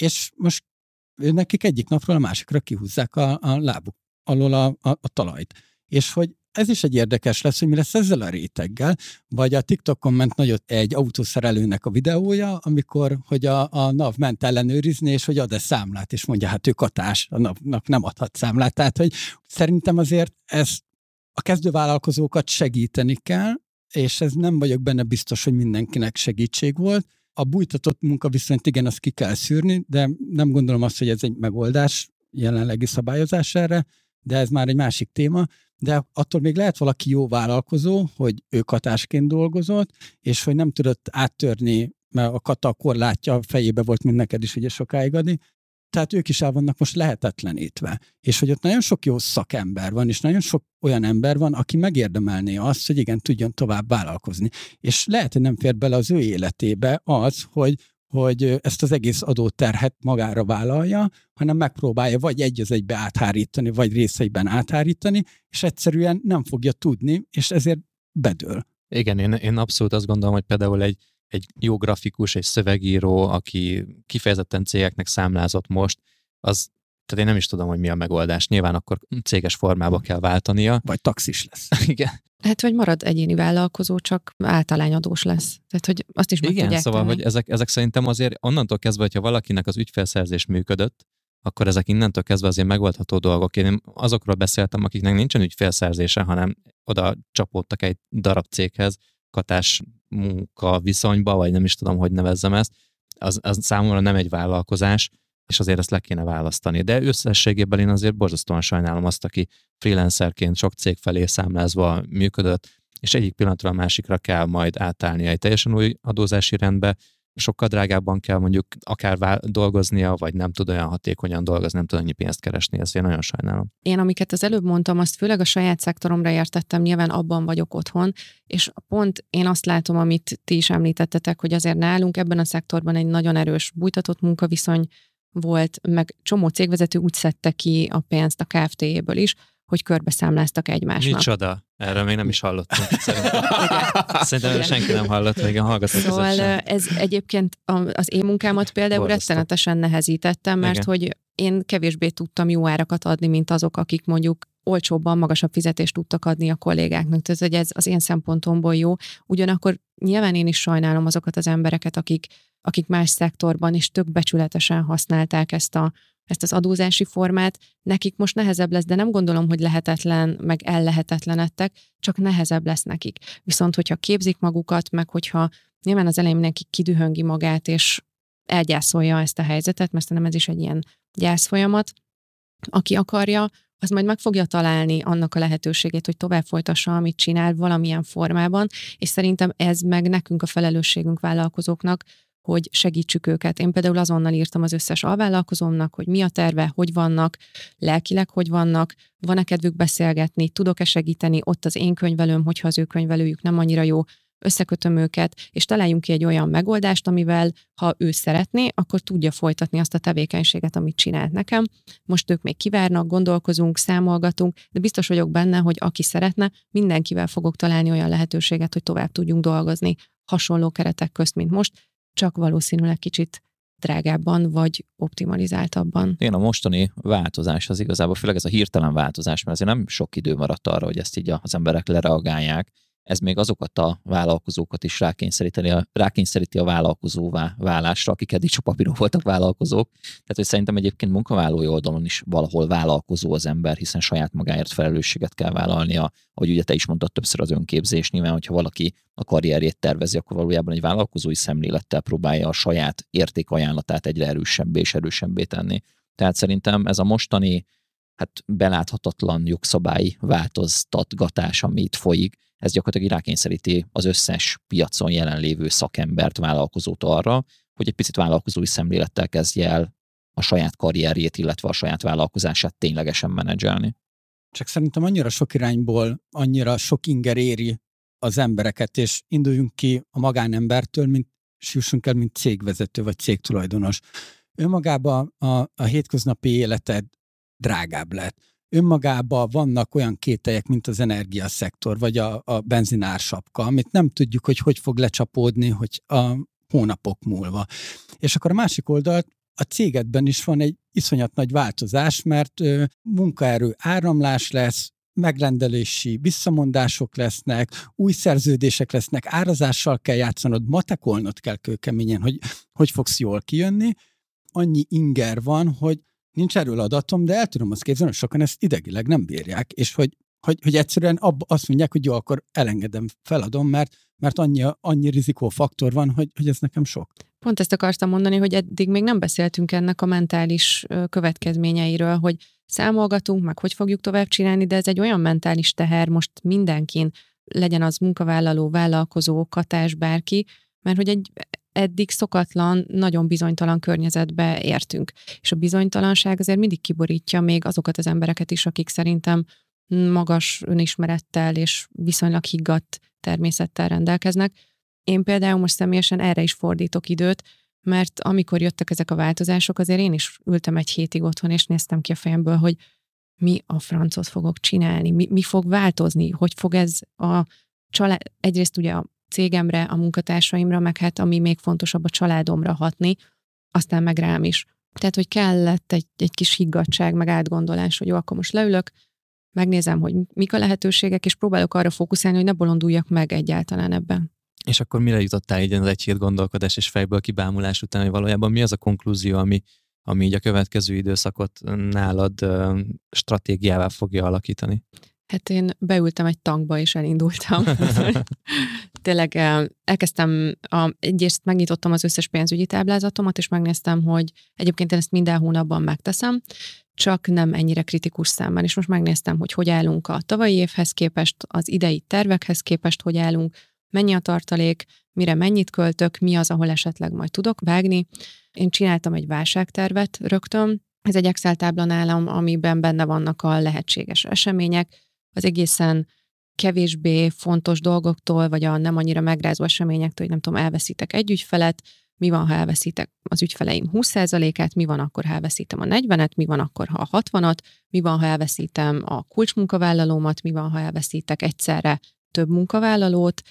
És most nekik egyik napról a másikra kihúzzák a, a lábuk alól a, a, a talajt. És hogy ez is egy érdekes lesz, hogy mi lesz ezzel a réteggel, vagy a TikTokon ment nagyot egy autószerelőnek a videója, amikor, hogy a, a NAV ment ellenőrizni, és hogy ad-e számlát, és mondja, hát ő katás, a NAV-nak nem adhat számlát. Tehát, hogy szerintem azért ez a kezdővállalkozókat segíteni kell, és ez nem vagyok benne biztos, hogy mindenkinek segítség volt. A bújtatott munka viszont igen, azt ki kell szűrni, de nem gondolom azt, hogy ez egy megoldás jelenlegi szabályozás erre, de ez már egy másik téma de attól még lehet valaki jó vállalkozó, hogy ő katásként dolgozott, és hogy nem tudott áttörni, mert a kata korlátja fejébe volt, mint neked is ugye sokáig adni, tehát ők is el vannak most lehetetlenítve. És hogy ott nagyon sok jó szakember van, és nagyon sok olyan ember van, aki megérdemelné azt, hogy igen, tudjon tovább vállalkozni. És lehet, hogy nem fér bele az ő életébe az, hogy hogy ezt az egész adóterhet magára vállalja, hanem megpróbálja vagy egy az egybe áthárítani, vagy részeiben áthárítani, és egyszerűen nem fogja tudni, és ezért bedől. Igen, én, én abszolút azt gondolom, hogy például egy, egy jó grafikus, egy szövegíró, aki kifejezetten cégeknek számlázott most, az tehát én nem is tudom, hogy mi a megoldás. Nyilván akkor céges formába kell váltania. Vagy taxis lesz. Igen. Hát, vagy marad egyéni vállalkozó, csak általányadós lesz. Tehát, hogy azt is meg Igen, tudják szóval, tenni. hogy ezek, ezek szerintem azért onnantól kezdve, hogyha valakinek az ügyfélszerzés működött, akkor ezek innentől kezdve azért megoldható dolgok. Én azokról beszéltem, akiknek nincsen ügyfélszerzése, hanem oda csapódtak egy darab céghez, katás munka viszonyba, vagy nem is tudom, hogy nevezzem ezt, az, az számomra nem egy vállalkozás, és azért ezt le kéne választani. De összességében én azért borzasztóan sajnálom azt, aki freelancerként sok cég felé számlázva működött, és egyik pillanatra a másikra kell majd átállni egy teljesen új adózási rendbe, sokkal drágábban kell mondjuk akár vál- dolgoznia, vagy nem tud olyan hatékonyan dolgozni, nem tud annyi pénzt keresni, ezt én nagyon sajnálom. Én, amiket az előbb mondtam, azt főleg a saját szektoromra értettem, nyilván abban vagyok otthon, és pont én azt látom, amit ti is említettetek, hogy azért nálunk ebben a szektorban egy nagyon erős bújtatott munkaviszony volt, meg csomó cégvezető úgy szedte ki a pénzt a KFT-ből is, hogy körbeszámláztak egymásnak. Micsoda? Erről még nem is hallottunk. Szerintem, Szerintem senki nem hallott, még a hallgatók Szóval sem. ez egyébként az én munkámat például Borzasztó. rettenetesen nehezítettem, mert Igen. hogy én kevésbé tudtam jó árakat adni, mint azok, akik mondjuk olcsóbban, magasabb fizetést tudtak adni a kollégáknak. Tehát, hogy ez az én szempontomból jó. Ugyanakkor nyilván én is sajnálom azokat az embereket, akik, akik más szektorban is tök becsületesen használták ezt a ezt az adózási formát, nekik most nehezebb lesz, de nem gondolom, hogy lehetetlen, meg ellehetetlenedtek, csak nehezebb lesz nekik. Viszont, hogyha képzik magukat, meg hogyha nyilván az elején mindenki kidühöngi magát, és elgyászolja ezt a helyzetet, mert szerintem ez is egy ilyen gyászfolyamat, aki akarja, az majd meg fogja találni annak a lehetőségét, hogy tovább folytassa, amit csinál valamilyen formában, és szerintem ez meg nekünk a felelősségünk vállalkozóknak, hogy segítsük őket. Én például azonnal írtam az összes alvállalkozómnak, hogy mi a terve, hogy vannak, lelkileg hogy vannak, van-e kedvük beszélgetni, tudok-e segíteni, ott az én könyvelőm, hogyha az ő könyvelőjük nem annyira jó, összekötöm őket, és találjunk ki egy olyan megoldást, amivel, ha ő szeretné, akkor tudja folytatni azt a tevékenységet, amit csinált nekem. Most ők még kivárnak, gondolkozunk, számolgatunk, de biztos vagyok benne, hogy aki szeretne, mindenkivel fogok találni olyan lehetőséget, hogy tovább tudjunk dolgozni hasonló keretek közt, mint most, csak valószínűleg kicsit drágábban vagy optimalizáltabban. Igen, a mostani változás az igazából, főleg ez a hirtelen változás, mert azért nem sok idő maradt arra, hogy ezt így az emberek lereagálják, ez még azokat a vállalkozókat is rákényszeríti a, rákényszeríti a vállalkozóvá válásra, akik eddig csak papíron voltak vállalkozók. Tehát, hogy szerintem egyébként munkavállalói oldalon is valahol vállalkozó az ember, hiszen saját magáért felelősséget kell vállalnia, ahogy ugye te is mondtad többször az önképzés, nyilván, hogyha valaki a karrierjét tervezi, akkor valójában egy vállalkozói szemlélettel próbálja a saját értékajánlatát egyre erősebbé és erősebbé tenni. Tehát szerintem ez a mostani hát beláthatatlan jogszabályi változtatgatás, ami itt folyik, ez gyakorlatilag rákényszeríti az összes piacon jelenlévő szakembert, vállalkozót arra, hogy egy picit vállalkozói szemlélettel kezdje el a saját karrierjét, illetve a saját vállalkozását ténylegesen menedzselni. Csak szerintem annyira sok irányból, annyira sok inger éri az embereket, és induljunk ki a magánembertől, mint jussunk el, mint cégvezető vagy cégtulajdonos. Önmagában a, a hétköznapi életed drágább lett önmagában vannak olyan kételyek, mint az energiaszektor, vagy a, a benzinársapka, amit nem tudjuk, hogy hogy fog lecsapódni, hogy a hónapok múlva. És akkor a másik oldalt a cégedben is van egy iszonyat nagy változás, mert ö, munkaerő áramlás lesz, megrendelési visszamondások lesznek, új szerződések lesznek, árazással kell játszanod, matekolnod kell kőkeményen, hogy hogy fogsz jól kijönni. Annyi inger van, hogy nincs erről adatom, de el tudom azt képzelni, hogy sokan ezt idegileg nem bírják, és hogy, hogy, hogy egyszerűen ab, azt mondják, hogy jó, akkor elengedem, feladom, mert, mert annyi, annyi rizikófaktor van, hogy, hogy ez nekem sok. Pont ezt akartam mondani, hogy eddig még nem beszéltünk ennek a mentális következményeiről, hogy számolgatunk, meg hogy fogjuk tovább csinálni, de ez egy olyan mentális teher most mindenkin, legyen az munkavállaló, vállalkozó, katás, bárki, mert hogy egy eddig szokatlan, nagyon bizonytalan környezetbe értünk. És a bizonytalanság azért mindig kiborítja még azokat az embereket is, akik szerintem magas önismerettel és viszonylag higgadt természettel rendelkeznek. Én például most személyesen erre is fordítok időt, mert amikor jöttek ezek a változások, azért én is ültem egy hétig otthon, és néztem ki a fejemből, hogy mi a francot fogok csinálni, mi, mi fog változni, hogy fog ez a család, egyrészt ugye a cégemre, a munkatársaimra, meg hát ami még fontosabb, a családomra hatni, aztán meg rám is. Tehát, hogy kellett egy, egy kis higgadság, meg átgondolás, hogy jó, akkor most leülök, megnézem, hogy mik a lehetőségek, és próbálok arra fókuszálni, hogy ne bolonduljak meg egyáltalán ebben. És akkor mire jutottál így az egy hét gondolkodás és fejből kibámulás után, hogy valójában mi az a konklúzió, ami, ami így a következő időszakot nálad stratégiává fogja alakítani? Hát én beültem egy tankba, és elindultam. Tényleg elkezdtem, a, egyrészt megnyitottam az összes pénzügyi táblázatomat, és megnéztem, hogy egyébként én ezt minden hónapban megteszem, csak nem ennyire kritikus számban. És most megnéztem, hogy hogy állunk a tavalyi évhez képest, az idei tervekhez képest, hogy állunk, mennyi a tartalék, mire mennyit költök, mi az, ahol esetleg majd tudok vágni. Én csináltam egy válságtervet rögtön, ez egy Excel tábla nálam, amiben benne vannak a lehetséges események, az egészen kevésbé fontos dolgoktól, vagy a nem annyira megrázó eseményektől, hogy nem tudom, elveszítek egy ügyfelet, mi van, ha elveszítek az ügyfeleim 20%-át, mi van akkor, ha elveszítem a 40-et, mi van akkor, ha a 60-at, mi van, ha elveszítem a kulcsmunkavállalómat, mi van, ha elveszítek egyszerre több munkavállalót,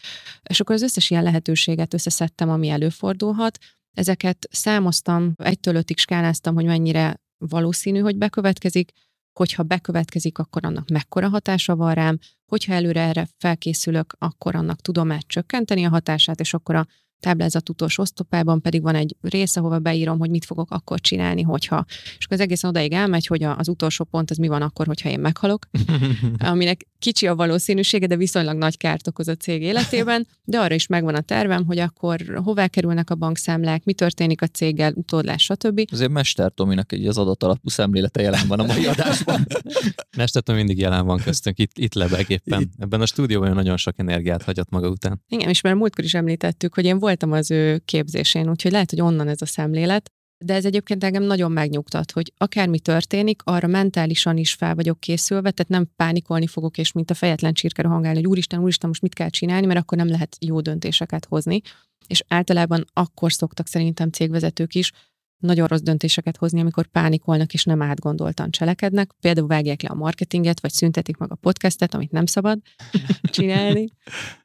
és akkor az összes ilyen lehetőséget összeszedtem, ami előfordulhat. Ezeket számoztam, egytől ötig skáláztam, hogy mennyire valószínű, hogy bekövetkezik, hogyha bekövetkezik, akkor annak mekkora hatása van rám, hogyha előre erre felkészülök, akkor annak tudom-e csökkenteni a hatását, és akkor a táblázat utolsó osztopában pedig van egy rész, ahova beírom, hogy mit fogok akkor csinálni, hogyha. És akkor az egészen odaig elmegy, hogy az utolsó pont az mi van akkor, hogyha én meghalok, aminek kicsi a valószínűsége, de viszonylag nagy kárt okoz a cég életében, de arra is megvan a tervem, hogy akkor hová kerülnek a bankszámlák, mi történik a céggel, utódlás, stb. Azért Mester Tominak egy az adatalapú szemlélete jelen van a mai adásban. Mester Tomi mindig jelen van köztünk, itt, itt lebeg éppen. Ebben a stúdióban nagyon sok energiát hagyott maga után. Igen, és már múltkor is említettük, hogy én voltam az ő képzésén, úgyhogy lehet, hogy onnan ez a szemlélet. De ez egyébként engem nagyon megnyugtat, hogy akármi történik, arra mentálisan is fel vagyok készülve, tehát nem pánikolni fogok, és mint a fejetlen csirke rohangálni, hogy úristen, úristen, most mit kell csinálni, mert akkor nem lehet jó döntéseket hozni. És általában akkor szoktak szerintem cégvezetők is nagyon rossz döntéseket hozni, amikor pánikolnak és nem átgondoltan cselekednek. Például vágják le a marketinget, vagy szüntetik meg a podcastet, amit nem szabad csinálni.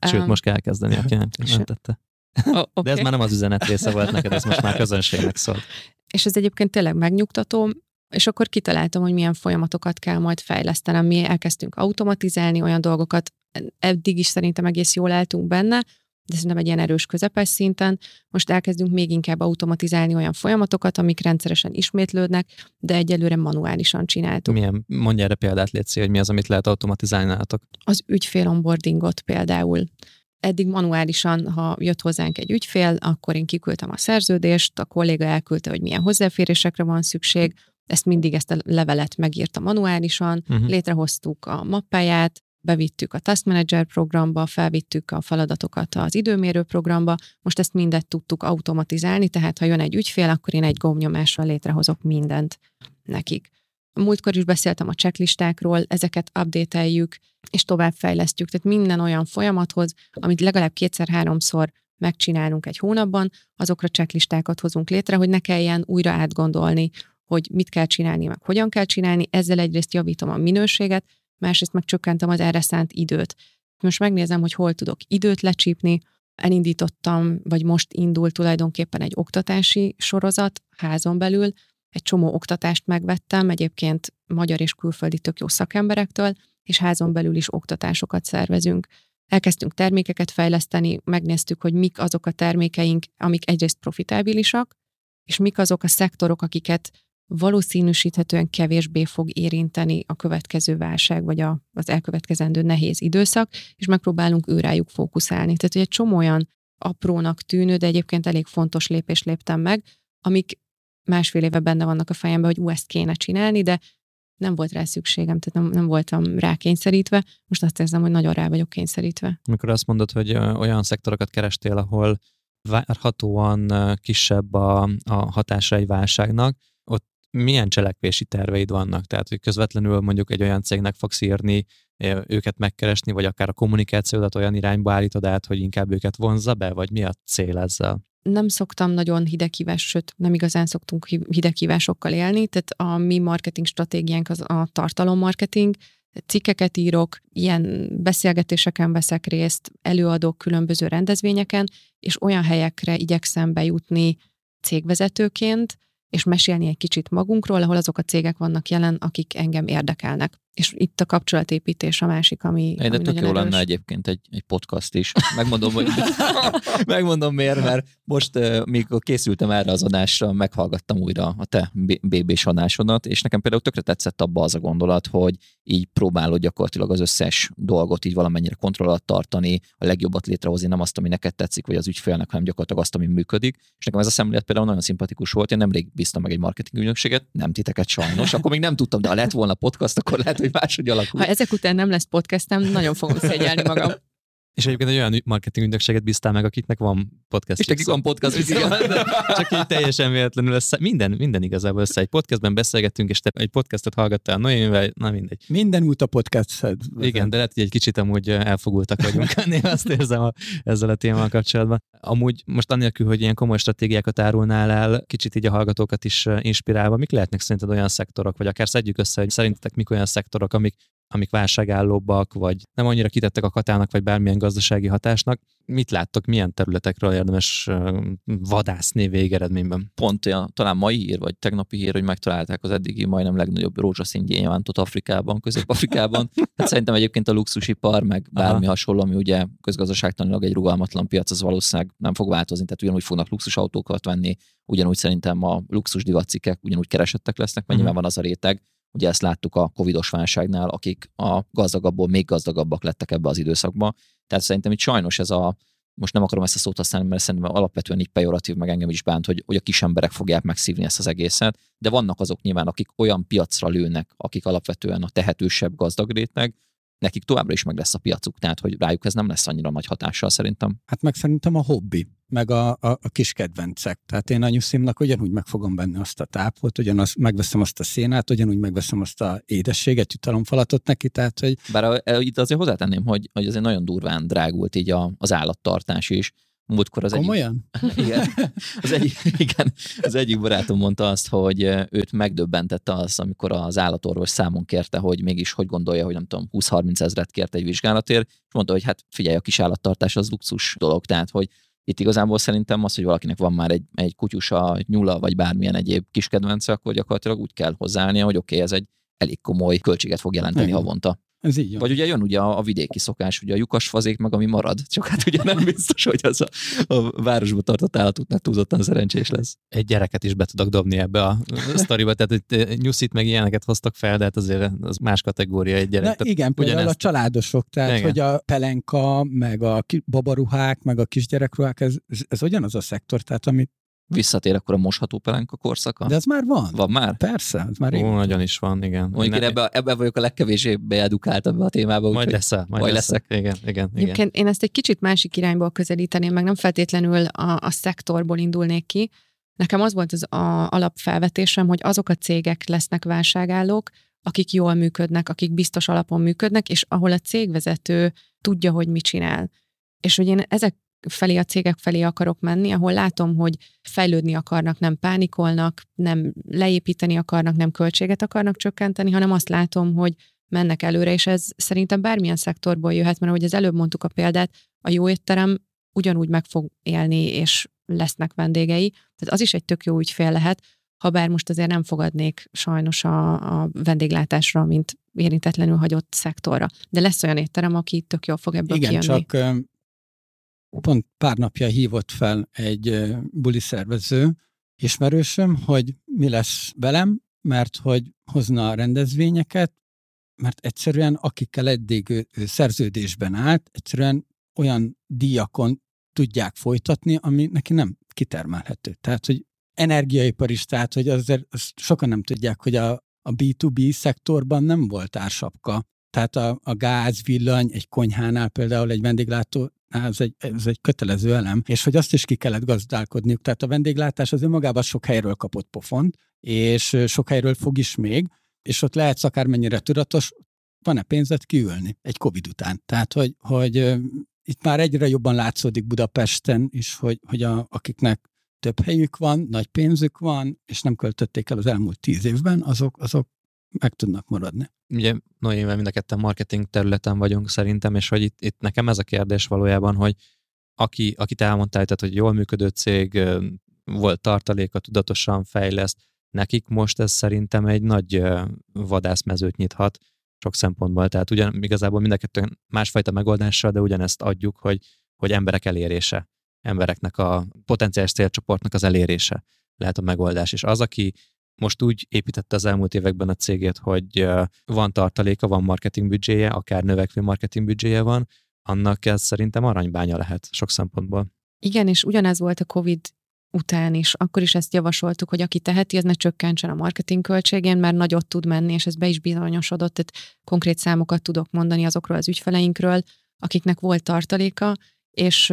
Sőt, um, most kell kezdeni, aki nem, tette. Oh, okay. De ez már nem az üzenet része volt neked, ez most már közönségnek szólt. És ez egyébként tényleg megnyugtató, és akkor kitaláltam, hogy milyen folyamatokat kell majd fejlesztenem. Mi elkezdtünk automatizálni olyan dolgokat, eddig is szerintem egész jól álltunk benne, de szerintem egy ilyen erős közepes szinten. Most elkezdünk még inkább automatizálni olyan folyamatokat, amik rendszeresen ismétlődnek, de egyelőre manuálisan csináltuk. Milyen, mondja erre példát, Léci, hogy mi az, amit lehet automatizálni nálatok? Az ügyfél onboardingot például eddig manuálisan, ha jött hozzánk egy ügyfél, akkor én kiküldtem a szerződést, a kolléga elküldte, hogy milyen hozzáférésekre van szükség, ezt mindig ezt a levelet megírta manuálisan, uh-huh. létrehoztuk a mappáját, bevittük a Task Manager programba, felvittük a feladatokat az időmérő programba, most ezt mindet tudtuk automatizálni, tehát ha jön egy ügyfél, akkor én egy gombnyomással létrehozok mindent nekik. Múltkor is beszéltem a checklistákról, ezeket update és továbbfejlesztjük. Tehát minden olyan folyamathoz, amit legalább kétszer-háromszor megcsinálunk egy hónapban, azokra checklistákat hozunk létre, hogy ne kelljen újra átgondolni, hogy mit kell csinálni, meg hogyan kell csinálni. Ezzel egyrészt javítom a minőséget, másrészt meg csökkentem az erre szánt időt. Most megnézem, hogy hol tudok időt lecsípni, elindítottam, vagy most indul tulajdonképpen egy oktatási sorozat házon belül, egy csomó oktatást megvettem, egyébként magyar és külföldi tök jó szakemberektől, és házon belül is oktatásokat szervezünk. Elkezdtünk termékeket fejleszteni, megnéztük, hogy mik azok a termékeink, amik egyrészt profitábilisak, és mik azok a szektorok, akiket valószínűsíthetően kevésbé fog érinteni a következő válság, vagy a, az elkövetkezendő nehéz időszak, és megpróbálunk őrájuk fókuszálni. Tehát, hogy egy csomó olyan aprónak tűnő, de egyébként elég fontos lépés léptem meg, amik másfél éve benne vannak a fejemben, hogy ú, ezt kéne csinálni, de nem volt rá szükségem, tehát nem, nem voltam rá kényszerítve. Most azt érzem, hogy nagyon rá vagyok kényszerítve. Amikor azt mondod, hogy olyan szektorokat kerestél, ahol várhatóan kisebb a, a hatása egy válságnak, ott milyen cselekvési terveid vannak? Tehát, hogy közvetlenül mondjuk egy olyan cégnek fogsz írni, őket megkeresni, vagy akár a kommunikációdat olyan irányba állítod át, hogy inkább őket vonzza be, vagy mi a cél ezzel? Nem szoktam nagyon hideghívás, sőt nem igazán szoktunk hideghívásokkal élni, tehát a mi marketing stratégiánk az a tartalommarketing, cikkeket írok, ilyen beszélgetéseken veszek részt, előadok különböző rendezvényeken, és olyan helyekre igyekszem bejutni cégvezetőként, és mesélni egy kicsit magunkról, ahol azok a cégek vannak jelen, akik engem érdekelnek. És itt a kapcsolatépítés a másik, ami. Egy, de tök jó lenne egyébként egy, egy podcast is. Megmondom, hogy megmondom miért, mert most, mikor készültem erre az adásra, meghallgattam újra a te BB-s adásodat, és nekem például tökre tetszett abba az a gondolat, hogy így próbálod gyakorlatilag az összes dolgot így valamennyire kontroll alatt tartani, a legjobbat létrehozni, nem azt, ami neked tetszik, vagy az ügyfélnek, hanem gyakorlatilag azt, ami működik. És nekem ez a szemlélet például nagyon szimpatikus volt. Én nemrég bíztam meg egy marketing ügynökséget, nem titeket sajnos, akkor még nem tudtam, de ha lett volna podcast, akkor lehet, hogy máshogy alakul. Ha ezek után nem lesz podcastem, nagyon fogom szégyelni magam. És egyébként egy olyan marketing ügynökséget bízták meg, akiknek van podcast. És nekik van podcast. Igen, csak így teljesen véletlenül össze. Minden, minden igazából össze. Egy podcastben beszélgettünk, és te egy podcastot hallgattál Noémivel, na mindegy. Minden út a podcast. Igen, de lehet, hogy egy kicsit amúgy elfogultak vagyunk. Néha azt érzem a, ezzel a témával kapcsolatban. Amúgy most annélkül, hogy ilyen komoly stratégiákat árulnál el, kicsit így a hallgatókat is inspirálva, mik lehetnek szerinted olyan szektorok, vagy akár szedjük össze, hogy szerintetek mik olyan szektorok, amik amik válságállóbbak, vagy nem annyira kitettek a katának, vagy bármilyen gazdasági hatásnak. Mit láttok, milyen területekről érdemes vadászni végeredményben? Pont olyan, talán mai hír, vagy tegnapi hír, hogy megtalálták az eddigi majdnem legnagyobb rózsaszín gyémántot Afrikában, Közép-Afrikában. Hát szerintem egyébként a luxusipar, meg bármi Aha. hasonló, ami ugye közgazdaságtanilag egy rugalmatlan piac, az valószínűleg nem fog változni, tehát ugyanúgy fognak luxusautókat venni, ugyanúgy szerintem a luxus divatcikek ugyanúgy keresettek lesznek, mert uh-huh. van az a réteg, Ugye ezt láttuk a covidos válságnál, akik a gazdagabbból még gazdagabbak lettek ebbe az időszakba. Tehát szerintem itt sajnos ez a, most nem akarom ezt a szót használni, mert szerintem alapvetően így pejoratív, meg engem is bánt, hogy, hogy a kis emberek fogják megszívni ezt az egészet, de vannak azok nyilván, akik olyan piacra lőnek, akik alapvetően a tehetősebb gazdag réteg, nekik továbbra is meg lesz a piacuk, tehát hogy rájuk ez nem lesz annyira nagy hatással szerintem. Hát meg szerintem a hobbi, meg a, a, a kis kedvencek. Tehát én a nyuszimnak ugyanúgy meg fogom venni azt a tápot, ugyanaz, megveszem azt a szénát, ugyanúgy megveszem azt a édességet, jutalomfalatot neki, tehát hogy... Bár a, itt azért hozzátenném, hogy, hogy azért nagyon durván drágult így a, az állattartás is, múltkor az Komolyan? egyik... Igen, az egyik, igen, az egyik barátom mondta azt, hogy őt megdöbbentette az, amikor az állatorvos számon kérte, hogy mégis hogy gondolja, hogy nem tudom, 20-30 ezret kért egy vizsgálatért, és mondta, hogy hát figyelj, a kis állattartás az luxus dolog, tehát hogy itt igazából szerintem az, hogy valakinek van már egy, egy kutyusa, egy nyula, vagy bármilyen egyéb kis kedvence, akkor gyakorlatilag úgy kell hozzáállnia, hogy oké, okay, ez egy elég komoly költséget fog jelenteni Igen. havonta. Ez így Vagy ugye jön ugye a, a vidéki szokás, ugye a lyukas fazék meg, ami marad, csak hát ugye nem biztos, hogy az a, a városba tartott állatoknak túlzottan szerencsés lesz. Egy gyereket is be tudok dobni ebbe a sztoriba, tehát hogy eh, nyuszit meg ilyeneket hoztak fel, de hát azért az más kategória egy gyerek. Na, igen, például ugyanezt... a családosok, tehát igen. hogy a pelenka, meg a babaruhák, meg a kisgyerekruhák, ez, ez ugyanaz a szektor, tehát amit Visszatér akkor a mosható pelenka korszaka? De ez már van. Van már? Persze, ez már Ó, nagyon is van, igen. Mondjuk én ebbe, ebbe vagyok a legkevésbé beedukáltabb a témába. Majd lesz majd, majd leszek. leszek. Igen, igen, igen. én ezt egy kicsit másik irányból közelíteném, meg nem feltétlenül a, a szektorból indulnék ki. Nekem az volt az a, alapfelvetésem, hogy azok a cégek lesznek válságállók, akik jól működnek, akik biztos alapon működnek, és ahol a cégvezető tudja, hogy mit csinál. És hogy én ezek felé, a cégek felé akarok menni, ahol látom, hogy fejlődni akarnak, nem pánikolnak, nem leépíteni akarnak, nem költséget akarnak csökkenteni, hanem azt látom, hogy mennek előre, és ez szerintem bármilyen szektorból jöhet, mert ahogy az előbb mondtuk a példát, a jó étterem ugyanúgy meg fog élni, és lesznek vendégei. Tehát az is egy tök jó ügyfél lehet, ha bár most azért nem fogadnék sajnos a, a vendéglátásra, mint érintetlenül hagyott szektorra. De lesz olyan étterem, aki tök jól fog ebből Igen, kijönni. csak pont pár napja hívott fel egy buli szervező ismerősöm, hogy mi lesz velem, mert hogy hozna a rendezvényeket, mert egyszerűen akikkel eddig ő, ő szerződésben állt, egyszerűen olyan díjakon tudják folytatni, ami neki nem kitermelhető. Tehát, hogy energiaipar is, tehát, hogy azért azt sokan nem tudják, hogy a, a B2B szektorban nem volt ársapka. Tehát a, a gáz, villany, egy konyhánál például egy vendéglátó ez egy, ez egy kötelező elem, és hogy azt is ki kellett gazdálkodniuk. Tehát a vendéglátás az önmagában sok helyről kapott pofont, és sok helyről fog is még, és ott lehetsz akármennyire tudatos, van-e pénzed kiülni egy Covid után. Tehát, hogy, hogy itt már egyre jobban látszódik Budapesten is, hogy, hogy a, akiknek több helyük van, nagy pénzük van, és nem költötték el az elmúlt tíz évben, azok, azok meg tudnak maradni. Ugye Noémivel mind a ketten marketing területen vagyunk szerintem, és hogy itt, itt nekem ez a kérdés valójában, hogy aki, akit elmondtál, tehát, hogy jól működő cég, volt tartaléka, tudatosan fejleszt, nekik most ez szerintem egy nagy vadászmezőt nyithat sok szempontból. Tehát ugyan igazából mind a kettő másfajta megoldással, de ugyanezt adjuk, hogy, hogy emberek elérése, embereknek a potenciális célcsoportnak az elérése lehet a megoldás. És az, aki most úgy építette az elmúlt években a cégét, hogy van tartaléka, van marketing büdzséje, akár növekvő marketing büdzséje van, annak ez szerintem aranybánya lehet sok szempontból. Igen, és ugyanez volt a COVID után is. Akkor is ezt javasoltuk, hogy aki teheti, az ne csökkentsen a marketing költségén, mert nagyot tud menni, és ez be is bizonyosodott. Tehát konkrét számokat tudok mondani azokról az ügyfeleinkről, akiknek volt tartaléka, és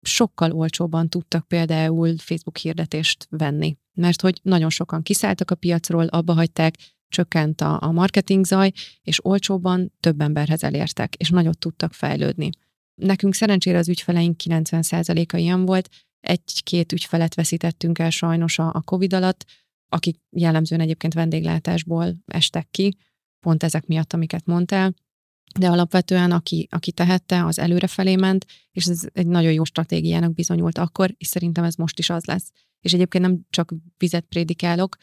sokkal olcsóbban tudtak például Facebook hirdetést venni, mert hogy nagyon sokan kiszálltak a piacról, abba hagyták, csökkent a, a marketing zaj, és olcsóban több emberhez elértek, és nagyot tudtak fejlődni. Nekünk szerencsére az ügyfeleink 90%-a ilyen volt, egy-két ügyfelet veszítettünk el sajnos a, a COVID alatt, akik jellemzően egyébként vendéglátásból estek ki, pont ezek miatt, amiket mondtál, de alapvetően aki, aki tehette, az előrefelé ment, és ez egy nagyon jó stratégiának bizonyult akkor, és szerintem ez most is az lesz. És egyébként nem csak vizet prédikálok,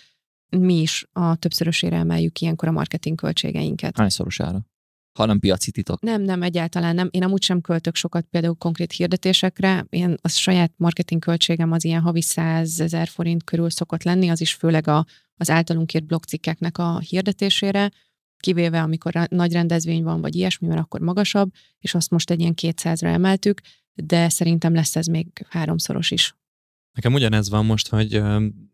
mi is a többszörösére emeljük ilyenkor a marketing költségeinket. Hányszorosára? hanem piaci titok. Nem, nem, egyáltalán nem. Én amúgy sem költök sokat például konkrét hirdetésekre. Én a saját marketing költségem az ilyen havi 100 ezer forint körül szokott lenni, az is főleg a, az általunk írt blogcikkeknek a hirdetésére, kivéve amikor nagy rendezvény van, vagy ilyesmi, mert akkor magasabb, és azt most egy ilyen 200-ra emeltük, de szerintem lesz ez még háromszoros is. Nekem ugyanez van most, hogy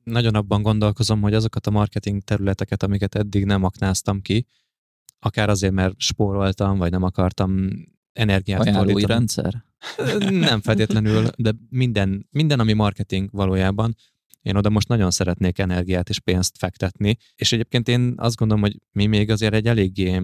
nagyon abban gondolkozom, hogy azokat a marketing területeket, amiket eddig nem aknáztam ki, akár azért, mert spóroltam, vagy nem akartam energiát Ajánlói fordítani. rendszer? Nem feltétlenül, de minden, minden, ami marketing valójában, én oda most nagyon szeretnék energiát és pénzt fektetni, és egyébként én azt gondolom, hogy mi még azért egy eléggé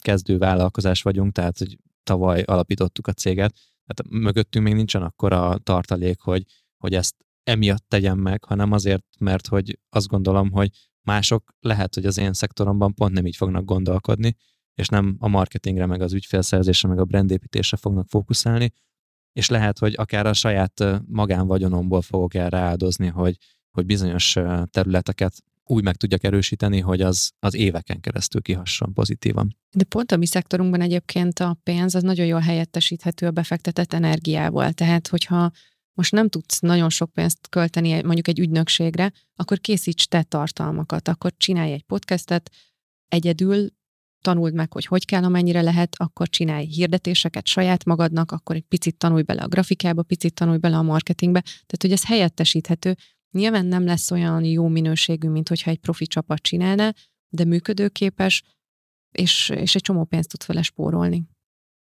kezdő vállalkozás vagyunk, tehát hogy tavaly alapítottuk a céget, tehát mögöttünk még nincsen akkora tartalék, hogy, hogy ezt emiatt tegyem meg, hanem azért, mert hogy azt gondolom, hogy mások lehet, hogy az én szektoromban pont nem így fognak gondolkodni, és nem a marketingre, meg az ügyfélszerzésre, meg a brandépítésre fognak fókuszálni, és lehet, hogy akár a saját magánvagyonomból fogok erre áldozni, hogy, hogy bizonyos területeket úgy meg tudjak erősíteni, hogy az, az éveken keresztül kihasson pozitívan. De pont a mi szektorunkban egyébként a pénz az nagyon jól helyettesíthető a befektetett energiával. Tehát, hogyha most nem tudsz nagyon sok pénzt költeni mondjuk egy ügynökségre, akkor készíts te tartalmakat, akkor csinálj egy podcastet, egyedül tanuld meg, hogy hogy kell, amennyire lehet, akkor csinálj hirdetéseket saját magadnak, akkor egy picit tanulj bele a grafikába, picit tanulj bele a marketingbe, tehát hogy ez helyettesíthető. Nyilván nem lesz olyan jó minőségű, mint hogyha egy profi csapat csinálna, de működőképes, és, és egy csomó pénzt tud fele spórolni.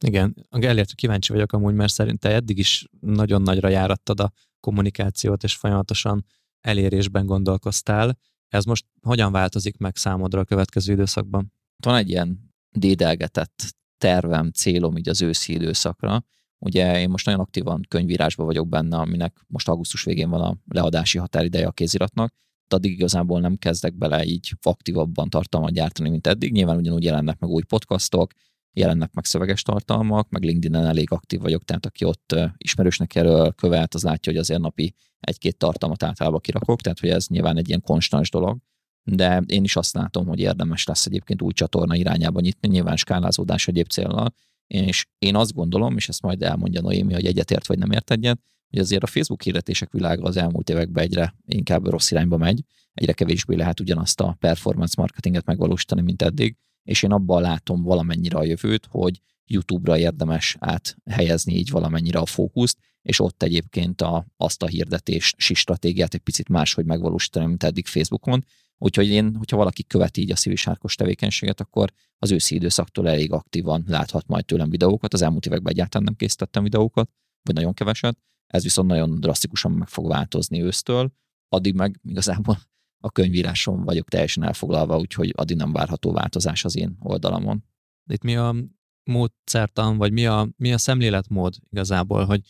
Igen, Gellért kíváncsi vagyok amúgy, mert szerintem eddig is nagyon nagyra járattad a kommunikációt, és folyamatosan elérésben gondolkoztál. Ez most hogyan változik meg számodra a következő időszakban? Van egy ilyen dédelgetett tervem, célom így az őszi időszakra. Ugye én most nagyon aktívan könyvírásban vagyok benne, aminek most augusztus végén van a leadási határideje a kéziratnak, de addig igazából nem kezdek bele így aktívabban tartalmat gyártani, mint eddig. Nyilván ugyanúgy jelennek meg új podcastok, jelennek meg szöveges tartalmak, meg LinkedIn-en elég aktív vagyok, tehát aki ott ismerősnek jelöl, követ, az látja, hogy azért napi egy-két tartalmat általában kirakok, tehát hogy ez nyilván egy ilyen konstans dolog, de én is azt látom, hogy érdemes lesz egyébként új csatorna irányába nyitni, nyilván skálázódás egyéb célnal, és én azt gondolom, és ezt majd elmondja Noémi, hogy egyetért vagy nem ért egyet, hogy azért a Facebook hirdetések világa az elmúlt években egyre inkább rossz irányba megy, egyre kevésbé lehet ugyanazt a performance marketinget megvalósítani, mint eddig, és én abban látom valamennyire a jövőt, hogy YouTube-ra érdemes áthelyezni így valamennyire a fókuszt, és ott egyébként a, azt a hirdetési stratégiát egy picit máshogy megvalósítani, mint eddig Facebookon. Úgyhogy én, hogyha valaki követi így a szívisárkos tevékenységet, akkor az őszi időszaktól elég aktívan láthat majd tőlem videókat. Az elmúlt években egyáltalán nem készítettem videókat, vagy nagyon keveset. Ez viszont nagyon drasztikusan meg fog változni ősztől. Addig meg igazából a könyvíráson vagyok teljesen elfoglalva, úgyhogy addig nem várható változás az én oldalamon. Itt mi a módszertan, vagy mi a, mi a szemléletmód igazából, hogy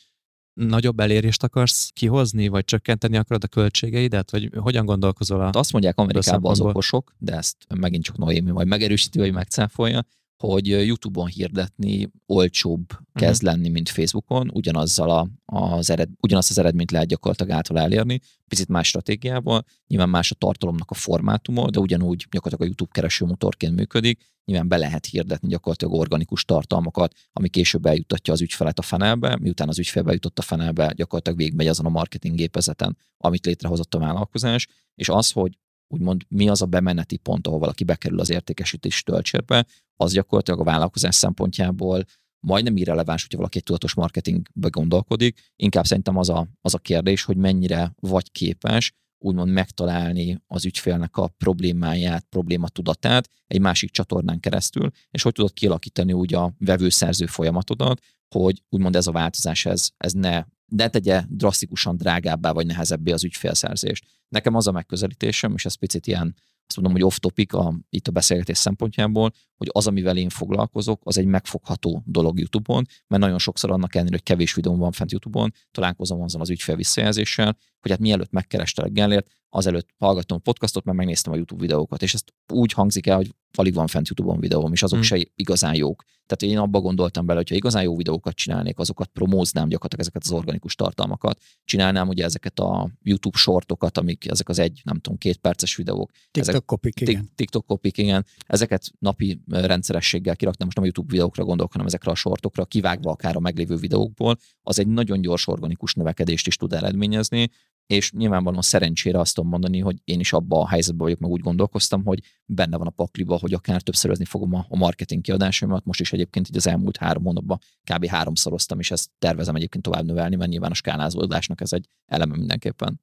nagyobb elérést akarsz kihozni, vagy csökkenteni akarod a költségeidet, vagy hogyan gondolkozol a Azt mondják Amerikában az okosok, de ezt megint csak Noémi majd megerősíti, vagy megcáfolja, hogy YouTube-on hirdetni olcsóbb kezd uh-huh. lenni, mint Facebookon, ugyanazzal a, az ered, ugyanazt az eredményt lehet gyakorlatilag által elérni, picit más stratégiával, nyilván más a tartalomnak a formátuma, de ugyanúgy gyakorlatilag a YouTube keresőmotorként működik, nyilván be lehet hirdetni gyakorlatilag organikus tartalmakat, ami később eljutatja az ügyfelet a fenelbe, miután az ügyfél bejutott a fenelbe, gyakorlatilag végigmegy azon a marketing gépezeten, amit létrehozott a vállalkozás, és az, hogy úgymond mi az a bemeneti pont, ahol valaki bekerül az értékesítés töltsérbe, az gyakorlatilag a vállalkozás szempontjából majdnem irreleváns, hogyha valaki egy tudatos marketingbe gondolkodik. Inkább szerintem az a, az a kérdés, hogy mennyire vagy képes úgymond megtalálni az ügyfélnek a problémáját, problématudatát egy másik csatornán keresztül, és hogy tudod kialakítani úgy a vevőszerző folyamatodat, hogy úgymond ez a változás, ez, ez ne, ne tegye drasztikusan drágábbá vagy nehezebbé az ügyfélszerzést. Nekem az a megközelítésem, és ez picit ilyen azt mondom, hogy off-topic a, itt a beszélgetés szempontjából, hogy az, amivel én foglalkozok, az egy megfogható dolog YouTube-on, mert nagyon sokszor annak ellenére, hogy kevés videóm van fent YouTube-on, találkozom azon az ügyfél visszajelzéssel, hogy hát mielőtt megkerestelek Gellért, azelőtt hallgattam a podcastot, mert megnéztem a YouTube videókat, és ezt úgy hangzik el, hogy alig van fent YouTube-on videóm, és azok mm. se igazán jók. Tehát én abba gondoltam bele, hogyha igazán jó videókat csinálnék, azokat promóznám gyakorlatilag ezeket az organikus tartalmakat. Csinálnám ugye ezeket a YouTube shortokat, amik ezek az egy, nem tudom, két perces videók. TikTok ezek, kopik, igen. TikTok kopik, igen. Ezeket napi rendszerességgel kiraktam, most nem a YouTube videókra gondolok, hanem ezekre a sortokra, kivágva akár a meglévő videókból, az egy nagyon gyors organikus növekedést is tud eredményezni, és nyilvánvalóan szerencsére azt tudom mondani, hogy én is abban a helyzetben vagyok, meg úgy gondolkoztam, hogy benne van a pakliba, hogy akár többszörözni fogom a marketing kiadásaimat. Most is egyébként így az elmúlt három hónapban kb. háromszoroztam, és ezt tervezem egyébként tovább növelni, mert nyilván a skálázódásnak ez egy eleme mindenképpen.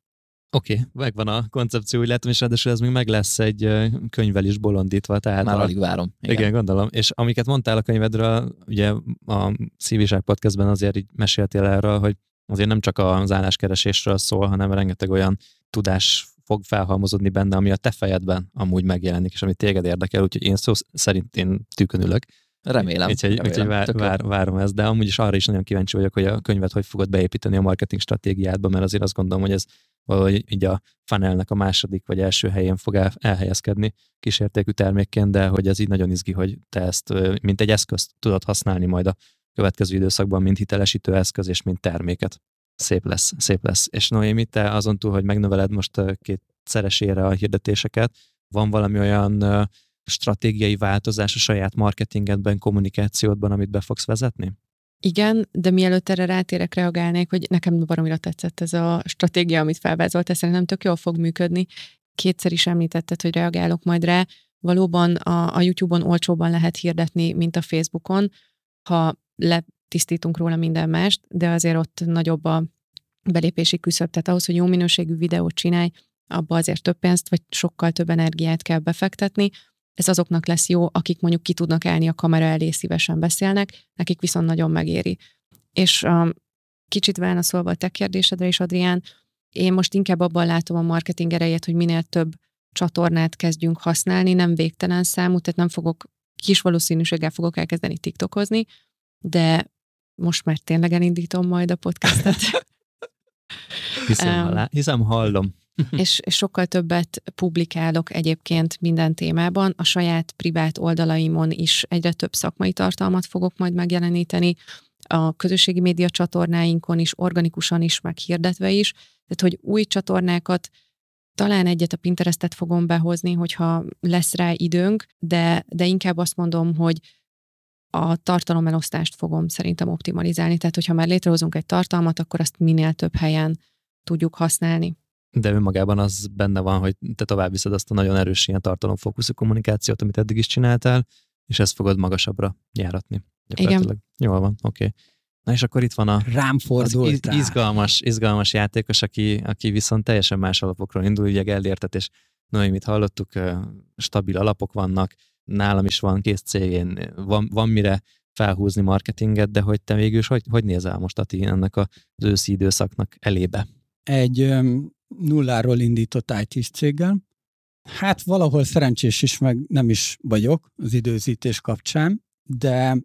Oké, okay, megvan a koncepció, úgy látom, és ráadásul ez még meg lesz egy könyvvel is bolondítva. Tehát Már a, alig várom. Igen. igen, gondolom. És amiket mondtál a könyvedről, ugye a Szíviság podcastben azért így meséltél erről, hogy azért nem csak az álláskeresésről szól, hanem rengeteg olyan tudás fog felhalmozódni benne, ami a te fejedben amúgy megjelenik, és ami téged érdekel, úgyhogy én szó szerint én tűkönülök. Remélem. Úgyhogy, remélem. úgyhogy vár, vár, várom ezt, de amúgy is arra is nagyon kíváncsi vagyok, hogy a könyvet hogy fogod beépíteni a marketing stratégiádba, mert azért azt gondolom, hogy ez valahogy így a funnelnek a második vagy első helyén fog el, elhelyezkedni kísértékű termékként, de hogy ez így nagyon izgi, hogy te ezt mint egy eszközt tudod használni majd a következő időszakban, mint hitelesítő eszköz és mint terméket. Szép lesz, szép lesz. És Noémi, te azon túl, hogy megnöveled most két szeresére a hirdetéseket, van valami olyan stratégiai változás a saját marketingedben, kommunikációdban, amit be fogsz vezetni? Igen, de mielőtt erre rátérek, reagálnék, hogy nekem baromira tetszett ez a stratégia, amit felvázolt, ez szerintem tök jól fog működni. Kétszer is említetted, hogy reagálok majd rá. Valóban a, a YouTube-on olcsóban lehet hirdetni, mint a Facebookon, ha letisztítunk róla minden mást, de azért ott nagyobb a belépési küszöb. Tehát ahhoz, hogy jó minőségű videót csinálj, abba azért több pénzt, vagy sokkal több energiát kell befektetni. Ez azoknak lesz jó, akik mondjuk ki tudnak állni a kamera elé, szívesen beszélnek, nekik viszont nagyon megéri. És um, kicsit válaszolva a te kérdésedre is, Adrián, én most inkább abban látom a marketing erejét, hogy minél több csatornát kezdjünk használni, nem végtelen számú, tehát nem fogok, kis valószínűséggel fogok elkezdeni TikTokozni, de most már tényleg elindítom majd a podcastet. hiszem, um, hiszem hallom. és, és sokkal többet publikálok egyébként minden témában. A saját privát oldalaimon is egyre több szakmai tartalmat fogok majd megjeleníteni, a közösségi média csatornáinkon is, organikusan is, meg hirdetve is. Tehát, hogy új csatornákat talán egyet a Pinterestet fogom behozni, hogyha lesz rá időnk, de, de inkább azt mondom, hogy a tartalomelosztást fogom szerintem optimalizálni. Tehát, hogyha már létrehozunk egy tartalmat, akkor azt minél több helyen tudjuk használni. De önmagában az benne van, hogy te tovább viszed azt a nagyon erős ilyen tartalomfókuszú kommunikációt, amit eddig is csináltál, és ezt fogod magasabbra járatni. Igen. Jól van, oké. Okay. Na és akkor itt van a Rám az iz, izgalmas, izgalmas játékos, aki, aki viszont teljesen más alapokról indul, ugye Gellértet, és Noémit hallottuk, stabil alapok vannak, nálam is van kész cégén, van, van mire felhúzni marketinget, de hogy te végül hogy, hogy nézel most Ati ennek az őszi időszaknak elébe? Egy nulláról indított IT céggel. Hát valahol szerencsés is, meg nem is vagyok az időzítés kapcsán, de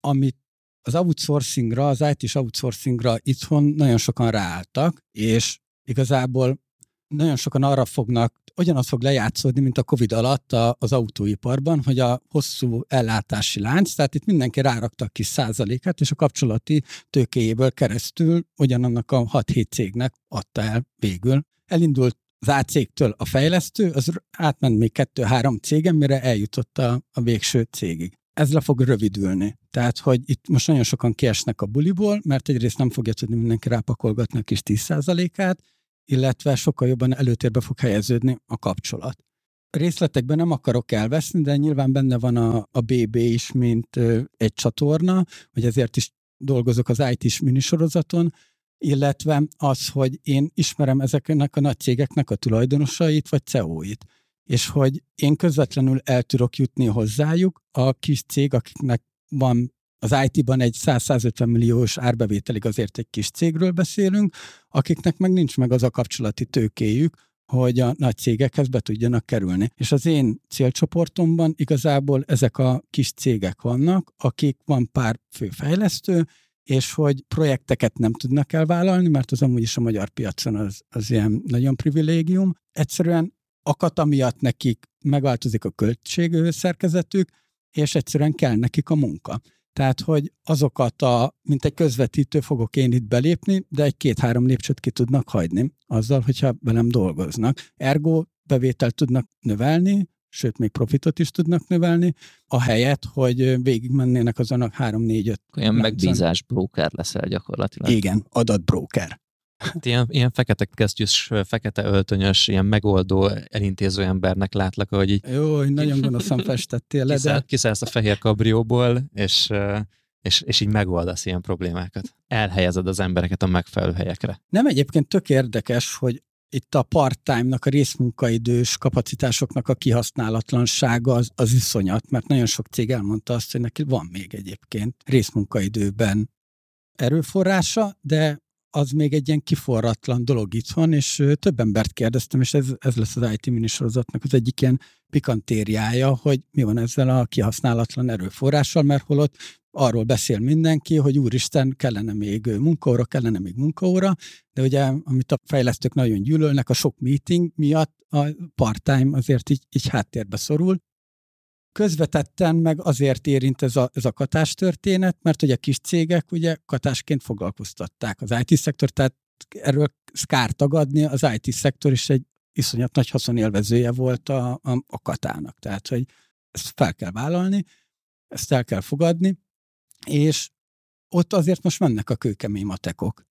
amit az outsourcingra, az IT-s outsourcingra itthon nagyon sokan ráálltak, és igazából nagyon sokan arra fognak, ugyanaz fog lejátszódni, mint a Covid alatt a, az autóiparban, hogy a hosszú ellátási lánc, tehát itt mindenki ráraktak kis százalékát, és a kapcsolati tőkéjéből keresztül ugyanannak a 6-7 cégnek adta el végül. Elindult az A cégtől a fejlesztő, az átment még kettő-három cégen, mire eljutott a, a végső cégig. Ez le fog rövidülni. Tehát, hogy itt most nagyon sokan kiesnek a buliból, mert egyrészt nem fogja tudni mindenki rápakolgatni a kis 10%-át, illetve sokkal jobban előtérbe fog helyeződni a kapcsolat. Részletekben nem akarok elveszni, de nyilván benne van a, a BB is, mint ö, egy csatorna, hogy ezért is dolgozok az IT-s minisorozaton, illetve az, hogy én ismerem ezeknek a nagy cégeknek a tulajdonosait vagy CEO-it, és hogy én közvetlenül el tudok jutni hozzájuk, a kis cég, akiknek van az IT-ban egy 100-150 milliós árbevételig azért egy kis cégről beszélünk, akiknek meg nincs meg az a kapcsolati tőkéjük, hogy a nagy cégekhez be tudjanak kerülni. És az én célcsoportomban igazából ezek a kis cégek vannak, akik van pár főfejlesztő, és hogy projekteket nem tudnak elvállalni, mert az amúgy is a magyar piacon az, az ilyen nagyon privilégium. Egyszerűen akata miatt nekik megváltozik a költségszerkezetük, és egyszerűen kell nekik a munka. Tehát, hogy azokat a, mint egy közvetítő fogok én itt belépni, de egy két-három lépcsőt ki tudnak hagyni azzal, hogyha velem dolgoznak. Ergo bevételt tudnak növelni, sőt, még profitot is tudnak növelni, a helyet, hogy végigmennének azon a 3-4-5. Olyan megbízás broker leszel gyakorlatilag. Igen, adatbroker. Hát ilyen, ilyen fekete kesztyűs, fekete öltönyös, ilyen megoldó, elintéző embernek látlak, hogy így... Jó, nagyon gonoszan festettél le, de... Kiszállsz a fehér kabrióból, és, és, és így megoldasz ilyen problémákat. Elhelyezed az embereket a megfelelő helyekre. Nem egyébként tök érdekes, hogy itt a part-time-nak, a részmunkaidős kapacitásoknak a kihasználatlansága az, az iszonyat, mert nagyon sok cég elmondta azt, hogy neki van még egyébként részmunkaidőben erőforrása, de az még egy ilyen kiforratlan dolog itthon, és több embert kérdeztem, és ez, ez lesz az IT minisorozatnak az egyik ilyen pikantériája, hogy mi van ezzel a kihasználatlan erőforrással, mert holott arról beszél mindenki, hogy úristen, kellene még munkaóra, kellene még munkaóra, de ugye, amit a fejlesztők nagyon gyűlölnek, a sok meeting miatt a part-time azért így, így háttérbe szorul. Közvetetten meg azért érint ez a, ez a katás történet, mert ugye a kis cégek ugye katásként foglalkoztatták az IT-szektor, tehát erről szkár tagadni, az IT-szektor is egy iszonyat nagy haszonélvezője volt a, a, a katának. Tehát, hogy ezt fel kell vállalni, ezt el kell fogadni, és ott azért most mennek a kőkemény matekok.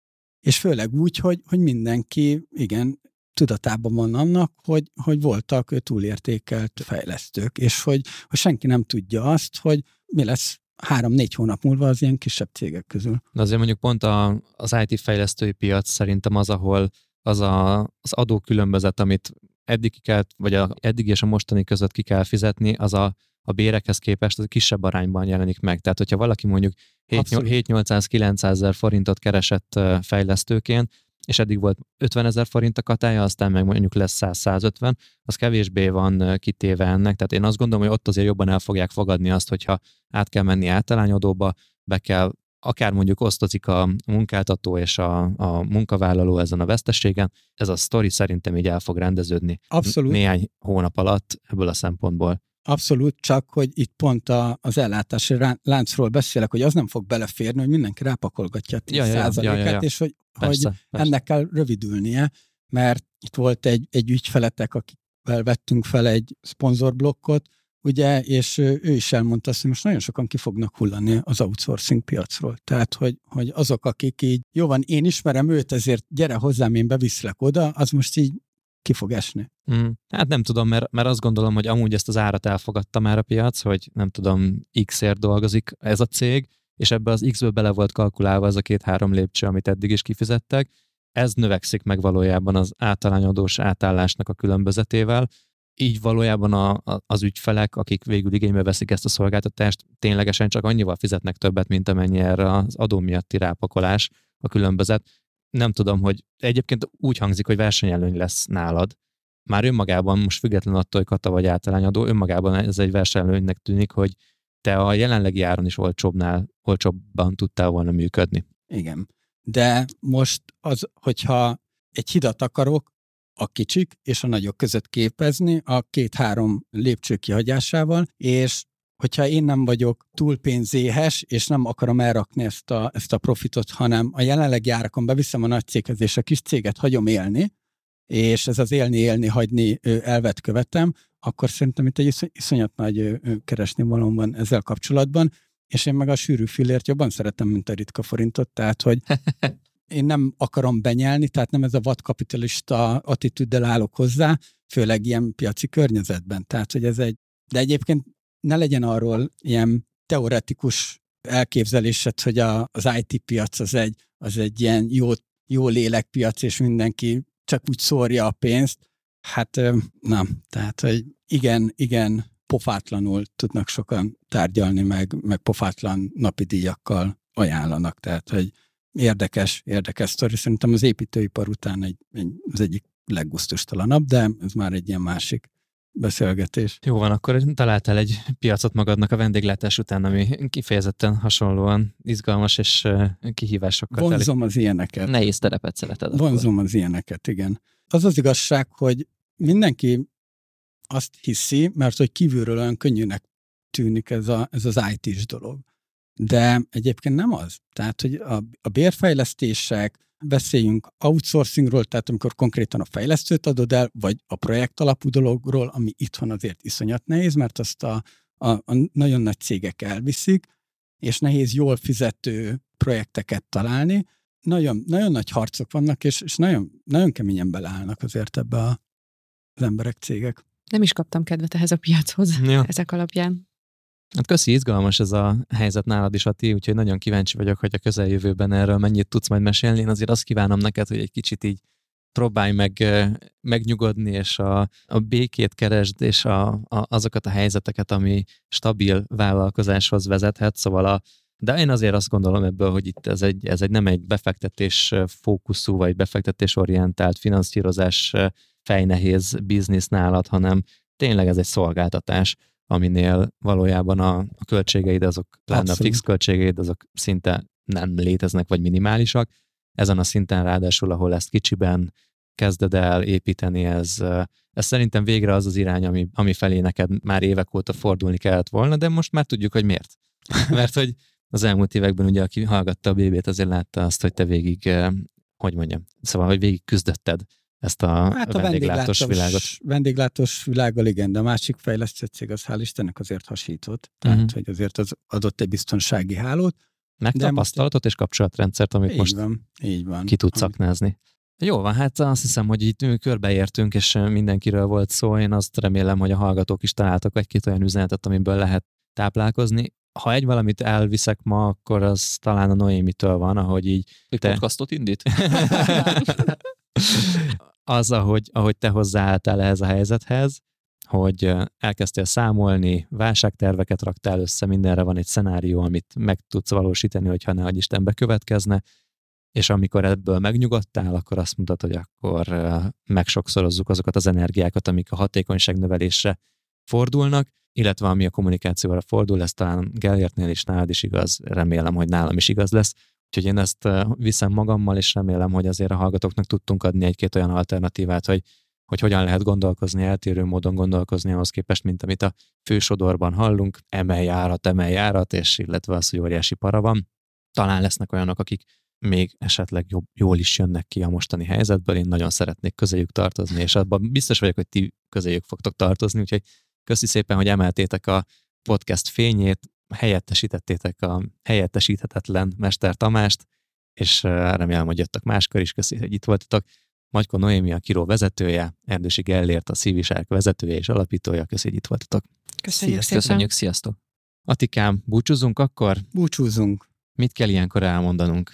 És főleg úgy, hogy, hogy mindenki, igen, tudatában van annak, hogy, hogy voltak túlértékelt fejlesztők, és hogy, hogy senki nem tudja azt, hogy mi lesz három-négy hónap múlva az ilyen kisebb cégek közül. De azért mondjuk pont a, az IT fejlesztői piac szerintem az, ahol az a, az adókülönbözet, amit eddig ki kell, vagy a, eddig és a mostani között ki kell fizetni, az a a bérekhez képest az kisebb arányban jelenik meg. Tehát, hogyha valaki mondjuk 7-800-900 ezer forintot keresett fejlesztőként, és eddig volt 50 ezer forint a katája, aztán meg mondjuk lesz 100-150, az kevésbé van kitéve ennek. Tehát én azt gondolom, hogy ott azért jobban el fogják fogadni azt, hogyha át kell menni általányodóba, be kell akár mondjuk osztozik a munkáltató és a, a munkavállaló ezen a vesztességen, ez a sztori szerintem így el fog rendeződni Abszolút. néhány hónap alatt ebből a szempontból. Abszolút, csak hogy itt pont a, az ellátási láncról beszélek, hogy az nem fog beleférni, hogy mindenki rápakolgatja a 10 ja, ja, ja, ja, ja. és hogy, persze, hogy persze. ennek kell rövidülnie, mert itt volt egy, egy ügyfeletek, akikvel vettünk fel egy szponzorblokkot, ugye, és ő is elmondta azt, hogy most nagyon sokan ki fognak hullani az outsourcing piacról. Tehát, hogy, hogy azok, akik így, jó van, én ismerem őt, ezért gyere hozzám, én beviszlek oda, az most így ki fog esni. Mm. Hát nem tudom, mert, mert azt gondolom, hogy amúgy ezt az árat elfogadta már a piac, hogy nem tudom, X-ért dolgozik ez a cég, és ebbe az X-ből bele volt kalkulálva ez a két-három lépcső, amit eddig is kifizettek. Ez növekszik meg valójában az általányadós átállásnak a különbözetével, így valójában a, a, az ügyfelek, akik végül igénybe veszik ezt a szolgáltatást, ténylegesen csak annyival fizetnek többet, mint amennyi erre az adó miatti rápakolás, a különbözet nem tudom, hogy egyébként úgy hangzik, hogy versenyelőny lesz nálad. Már önmagában, most független attól, hogy kata vagy általányadó, önmagában ez egy versenyelőnynek tűnik, hogy te a jelenlegi áron is olcsóbbnál, olcsóbban tudtál volna működni. Igen. De most az, hogyha egy hidat akarok, a kicsik és a nagyok között képezni a két-három lépcső kihagyásával, és hogyha én nem vagyok túl pénzéhes, és nem akarom elrakni ezt a, ezt a profitot, hanem a jelenlegi árakon beviszem a nagy céghez, és a kis céget hagyom élni, és ez az élni, élni, hagyni elvet követem, akkor szerintem itt egy iszonyat nagy keresni valóm van ezzel kapcsolatban, és én meg a sűrű fillért jobban szeretem, mint a ritka forintot, tehát hogy én nem akarom benyelni, tehát nem ez a vadkapitalista attitűddel állok hozzá, főleg ilyen piaci környezetben. Tehát, hogy ez egy, de egyébként ne legyen arról ilyen teoretikus elképzelésed, hogy a, az IT piac az egy, az egy ilyen jó, jó lélekpiac, és mindenki csak úgy szórja a pénzt. Hát nem. Tehát, hogy igen, igen, pofátlanul tudnak sokan tárgyalni, meg, meg pofátlan napi díjakkal ajánlanak. Tehát, hogy érdekes, érdekes sztori. Szerintem az építőipar után egy, egy, az egyik leggusztustalanabb, de ez már egy ilyen másik beszélgetés. Jó van, akkor találtál egy piacot magadnak a vendéglátás után, ami kifejezetten hasonlóan izgalmas és kihívásokkal Vonzom az ilyeneket. Nehéz terepet szereted. Vonzom akkor. az ilyeneket, igen. Az az igazság, hogy mindenki azt hiszi, mert hogy kívülről olyan könnyűnek tűnik ez, a, ez az IT-s dolog. De egyébként nem az. Tehát, hogy a, a bérfejlesztések, beszéljünk outsourcingról, tehát amikor konkrétan a fejlesztőt adod el, vagy a projekt alapú dologról, ami itthon azért iszonyat nehéz, mert azt a, a, a nagyon nagy cégek elviszik, és nehéz jól fizető projekteket találni. Nagyon, nagyon nagy harcok vannak, és, és nagyon, nagyon keményen beleállnak azért ebbe a, az emberek, cégek. Nem is kaptam kedvet ehhez a piachoz ja. ezek alapján. Hát köszi, izgalmas ez a helyzet nálad is, Ati, úgyhogy nagyon kíváncsi vagyok, hogy a közeljövőben erről mennyit tudsz majd mesélni. Én azért azt kívánom neked, hogy egy kicsit így próbálj meg megnyugodni, és a, a békét keresd, és a, a, azokat a helyzeteket, ami stabil vállalkozáshoz vezethet, szóval a, de én azért azt gondolom ebből, hogy itt ez egy, ez egy nem egy befektetés fókuszú, vagy befektetésorientált finanszírozás fejnehéz biznisz nálad, hanem tényleg ez egy szolgáltatás, aminél valójában a, a költségeid, azok lenne a fix költségeid, azok szinte nem léteznek, vagy minimálisak. Ezen a szinten ráadásul, ahol ezt kicsiben kezded el építeni, ez, ez szerintem végre az az irány, ami, ami felé neked már évek óta fordulni kellett volna, de most már tudjuk, hogy miért. Mert hogy az elmúlt években ugye, aki hallgatta a BB-t, azért látta azt, hogy te végig, hogy mondjam, szóval, hogy végig küzdötted ezt a, hát a vendéglátós, vendéglátós világot. Vendéglátós világgal igen, de a másik fejlesztő cég az hál' Istennek azért hasított, tehát uh-huh. hogy azért az adott egy biztonsági hálót. Meg tapasztalatot most... és kapcsolatrendszert, amit így most van, így van. ki tudsz aknázni. Jó van, hát azt hiszem, hogy itt körbeértünk, és mindenkiről volt szó. Én azt remélem, hogy a hallgatók is találtak egy-két olyan üzenetet, amiből lehet táplálkozni. Ha egy valamit elviszek ma, akkor az talán a Noémitől van, ahogy így... Egy te... podcastot indít? az, ahogy, ahogy te hozzáálltál ehhez a helyzethez, hogy elkezdtél számolni, válságterveket raktál össze, mindenre van egy szenárió, amit meg tudsz valósítani, hogyha ne adj Isten bekövetkezne, és amikor ebből megnyugodtál, akkor azt mondtad, hogy akkor megsokszorozzuk azokat az energiákat, amik a hatékonyság növelésre fordulnak, illetve ami a kommunikációra fordul, ez talán Gellértnél is nálad is igaz, remélem, hogy nálam is igaz lesz, Úgyhogy én ezt viszem magammal, és remélem, hogy azért a hallgatóknak tudtunk adni egy-két olyan alternatívát, hogy, hogy hogyan lehet gondolkozni, eltérő módon gondolkozni ahhoz képest, mint amit a fősodorban hallunk, emelj árat, emelj árat, és illetve az, hogy óriási para van. Talán lesznek olyanok, akik még esetleg jobb, jól is jönnek ki a mostani helyzetből, én nagyon szeretnék közéjük tartozni, és abban biztos vagyok, hogy ti közéjük fogtok tartozni, úgyhogy köszi szépen, hogy emeltétek a podcast fényét, helyettesítettétek a helyettesíthetetlen Mester Tamást, és remélem, hogy jöttek máskor is, köszi, hogy itt voltatok. Magyko Noémi a Kiró vezetője, Erdősi Gellért a Szívisárk vezetője és alapítója, köszi, hogy itt voltatok. Köszönjük szépen. Köszönjük, sziasztok. Atikám, búcsúzunk akkor? Búcsúzunk. Mit kell ilyenkor elmondanunk?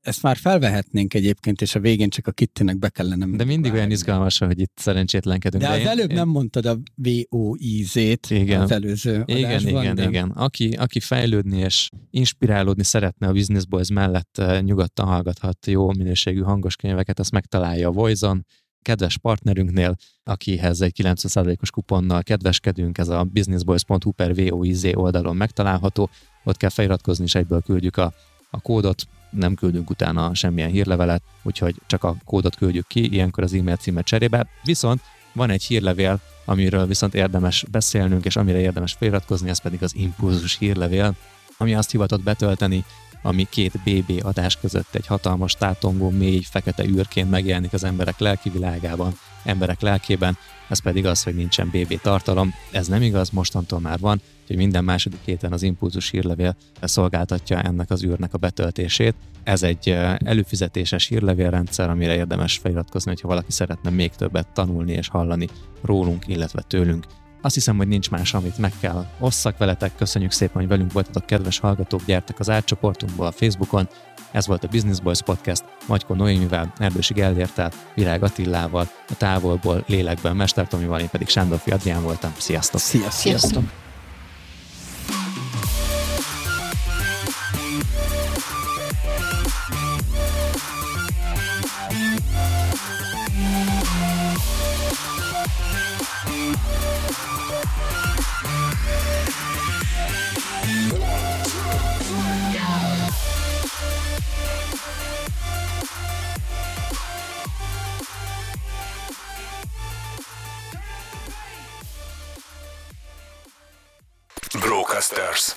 Ezt már felvehetnénk egyébként, és a végén csak a kittinek be kellene De mindig vágni. olyan izgalmas, hogy itt szerencsétlenkedünk. De, de az én, előbb én... nem mondtad a VOIZ-t igen. az előző Igen, adásban, igen, de... igen. Aki, aki fejlődni és inspirálódni szeretne a Business Boys mellett, eh, nyugodtan hallgathat jó minőségű hangos könyveket, azt megtalálja a Voizon, kedves partnerünknél, akihez egy 90%-os kuponnal kedveskedünk, ez a businessboys.hu per VOIZ oldalon megtalálható, ott kell feliratkozni, és egyből küldjük a, a kódot, nem küldünk utána semmilyen hírlevelet, úgyhogy csak a kódot küldjük ki, ilyenkor az e-mail címet cserébe. Viszont van egy hírlevél, amiről viszont érdemes beszélnünk, és amire érdemes feliratkozni, ez pedig az impulzus hírlevél, ami azt hivatott betölteni, ami két BB adás között egy hatalmas tátongó, mély, fekete űrként megjelenik az emberek lelki világában, emberek lelkében, ez pedig az, hogy nincsen BB tartalom. Ez nem igaz, mostantól már van, hogy minden második héten az impulzus hírlevél szolgáltatja ennek az űrnek a betöltését. Ez egy előfizetéses hírlevélrendszer, amire érdemes feliratkozni, hogyha valaki szeretne még többet tanulni és hallani rólunk, illetve tőlünk. Azt hiszem, hogy nincs más, amit meg kell osszak veletek. Köszönjük szépen, hogy velünk voltatok, kedves hallgatók, gyertek az átcsoportunkból a Facebookon. Ez volt a Business Boys Podcast, Magyko Noémivel, Erdősi Gellértel, Virág Attillával, a távolból, lélekben, Mester Tomival, én pedig Sándorfi Adrián voltam. Sziasztok! Sziasztok! Sziasztok. Brocasters.